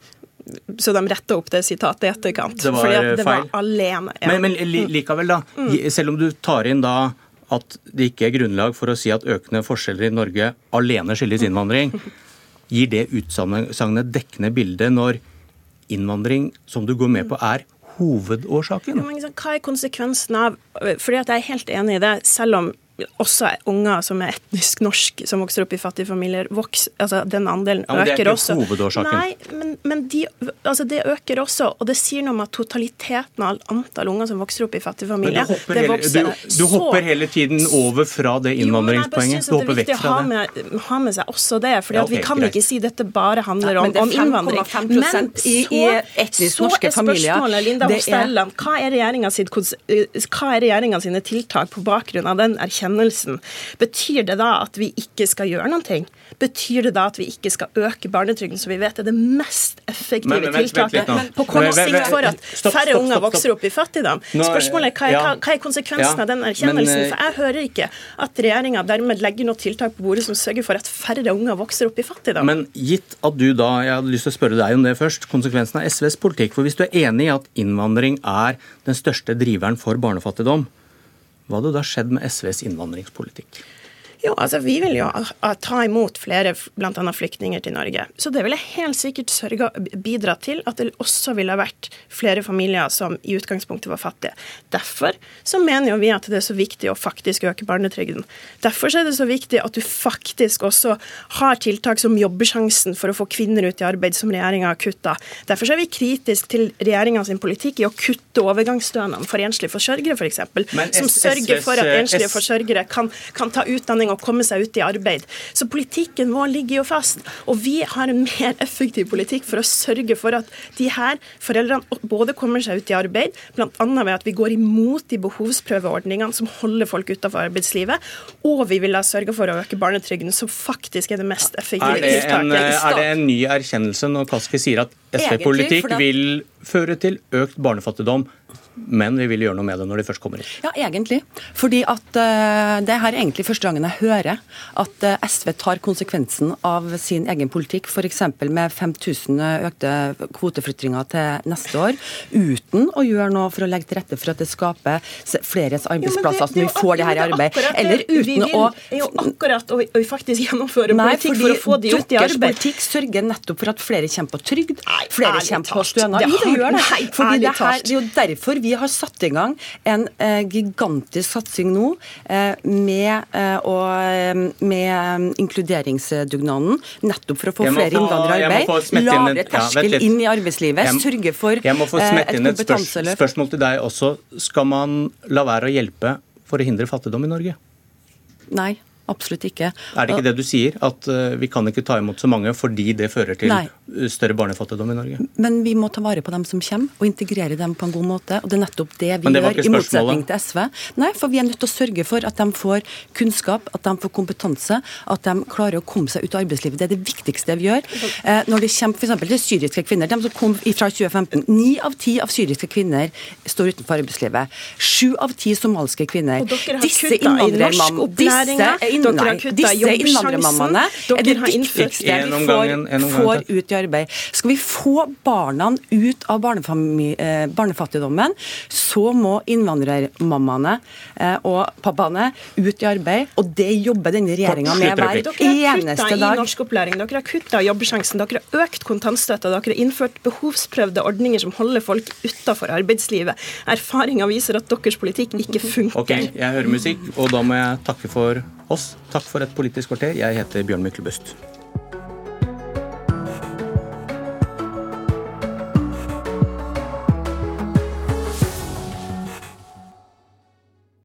så de retta opp det sitatet i etterkant. Det var fordi det feil. var alene. Ja. Men, men, likevel, da. Mm. Selv om du tar inn da at det ikke er grunnlag for å si at økende forskjeller i Norge alene skyldes innvandring, gir det utsagnet dekkende bilde når innvandring, som du går med på, er hovedårsaken? Hva er konsekvensen av Fordi at Jeg er helt enig i det, selv om også unger som er etnisk norsk, som vokser opp i fattige familier, vokser, altså den andelen ja, øker også. Det er ikke hovedårsaken. Nei, men, men de, altså det øker også. Og det sier noe om at totaliteten av antall unger som vokser opp i fattige familier, det vokser hele, du, du, hopper hele tiden over fra det innvandringspoenget. Jo, men jeg bare syns det er viktig å ha med, ha med, seg også det. for ja, okay, vi kan greit. ikke si dette bare handler om, om innvandring. Men så, i, i etnisk norske familier. Så er spørsmålet, Linda Hofstad Helleland, hva er regjeringa sine tiltak på bakgrunn av den erkjennelsen? Erkjennelsen, betyr det da at vi ikke skal gjøre noen ting? Betyr det da at vi ikke skal øke barnetrygden, som vi vet er det mest effektive Men- men tiltaket på kort sikt for at færre unger vokser opp i fattigdom? Spørsmålet er hva er, hva, hva er konsekvensen Ja, av den erkjennelsen? eh, For jeg hører ikke at regjeringa dermed legger noe tiltak på bordet som sørger for at færre unger vokser opp i fattigdom. Men gitt at du da, jeg hadde lyst til å spørre deg om det først, konsekvensen av SVs politikk. For hvis du er enig i at innvandring er den største driveren for barnefattigdom, hva hadde da skjedd med SVs innvandringspolitikk? Jo, altså Vi vil jo ta imot flere bl.a. flyktninger til Norge. Så det ville helt sikkert sørge, bidra til at det også ville ha vært flere familier som i utgangspunktet var fattige. Derfor så mener jo vi at det er så viktig å faktisk øke barnetrygden. Derfor så er det så viktig at du faktisk også har tiltak som Jobbsjansen for å få kvinner ut i arbeid, som regjeringa har kutta. Derfor så er vi kritiske til regjeringa sin politikk i å kutte overgangsstønaden for enslige forsørgere, f.eks. eksempel, Som sørger for at enslige forsørgere kan, kan ta utdanning og komme seg ut i arbeid. Så politikken vår ligger jo fast. Og vi har en mer effektiv politikk for å sørge for at de her foreldrene både kommer seg ut i arbeid, bl.a. ved at vi går imot de behovsprøveordningene som holder folk utenfor arbeidslivet, og vi vil ha sørge for å øke barnetrygden, som faktisk er det mest effektive det, en, tiltaket. er det en ny erkjennelse når Kaski sier at SV-politikk vil føre til økt barnefattigdom, men vi vil gjøre noe med det når de først kommer inn? Ja, egentlig. Fordi at uh, det her er egentlig første gangen jeg hører at uh, SV tar konsekvensen av sin egen politikk, f.eks. med 5000 økte kvoteflyttinger til neste år, uten å gjøre noe for å legge til rette for at det skaper fleres flere arbeidsplasser, så vi får det her i arbeid. Eller uten å Vi vil jo akkurat å, å faktisk gjennomføre Nei, politikk for å få de ut i arbeid. deres politikk sørger nettopp for at flere kommer på trygd, flere kommer på stønad. det det gjør det. nei, Fordi ærlig det, her, talt. det er jo derfor vi har satt i gang en eh, gigantisk satsing nå eh, med, eh, og, eh, med inkluderingsdugnaden, nettopp for å få flere innvandrere i arbeid, lavere terskel ja, inn i arbeidslivet, Jeg- sørge for Jeg må få eh, smette et inn et spørs spørsmål til deg også. Skal man la være å hjelpe for å hindre fattigdom i Norge? Nei, absolutt ikke. Er det ikke det du sier? At eh, vi kan ikke ta imot så mange fordi det fører til Nei. større barnefattigdom i Norge? Men vi må ta vare på dem som kommer, og integrere dem på en god måte. Og det er nettopp det vi det gjør, i motsetning til SV. Nei, for vi er nødt til å sørge for at de får kunnskap, at de får kompetanse, at de klarer å komme seg ut av arbeidslivet. Det er det viktigste vi gjør. Eh, når det kommer f.eks. til syriske kvinner, de som kom fra 2015, ni av ti av syriske kvinner står utenfor arbeidslivet. Sju av ti somaliske kvinner. Og dere har Disse innvandrermammaene, dere nei, Jobbsjansen, innvandrermammaene er det har viktigste vi får, får ut i arbeid. Skal vi få barna ut av eh, barnefattigdommen, så må innvandrermammaene eh, og pappaene ut i arbeid. Og det jobber denne regjeringa med hver har eneste i dag. dere har kutta Jobbsjansen, dere har økt kontantstøtta, dere har innført behovsprøvde ordninger som holder folk utafor arbeidslivet. Erfaringa viser at deres politikk ikke funker. Ok, jeg hører musikk, og da må jeg takke for oss. Takk for et politisk kvarter. Jeg heter Bjørn Myklebust.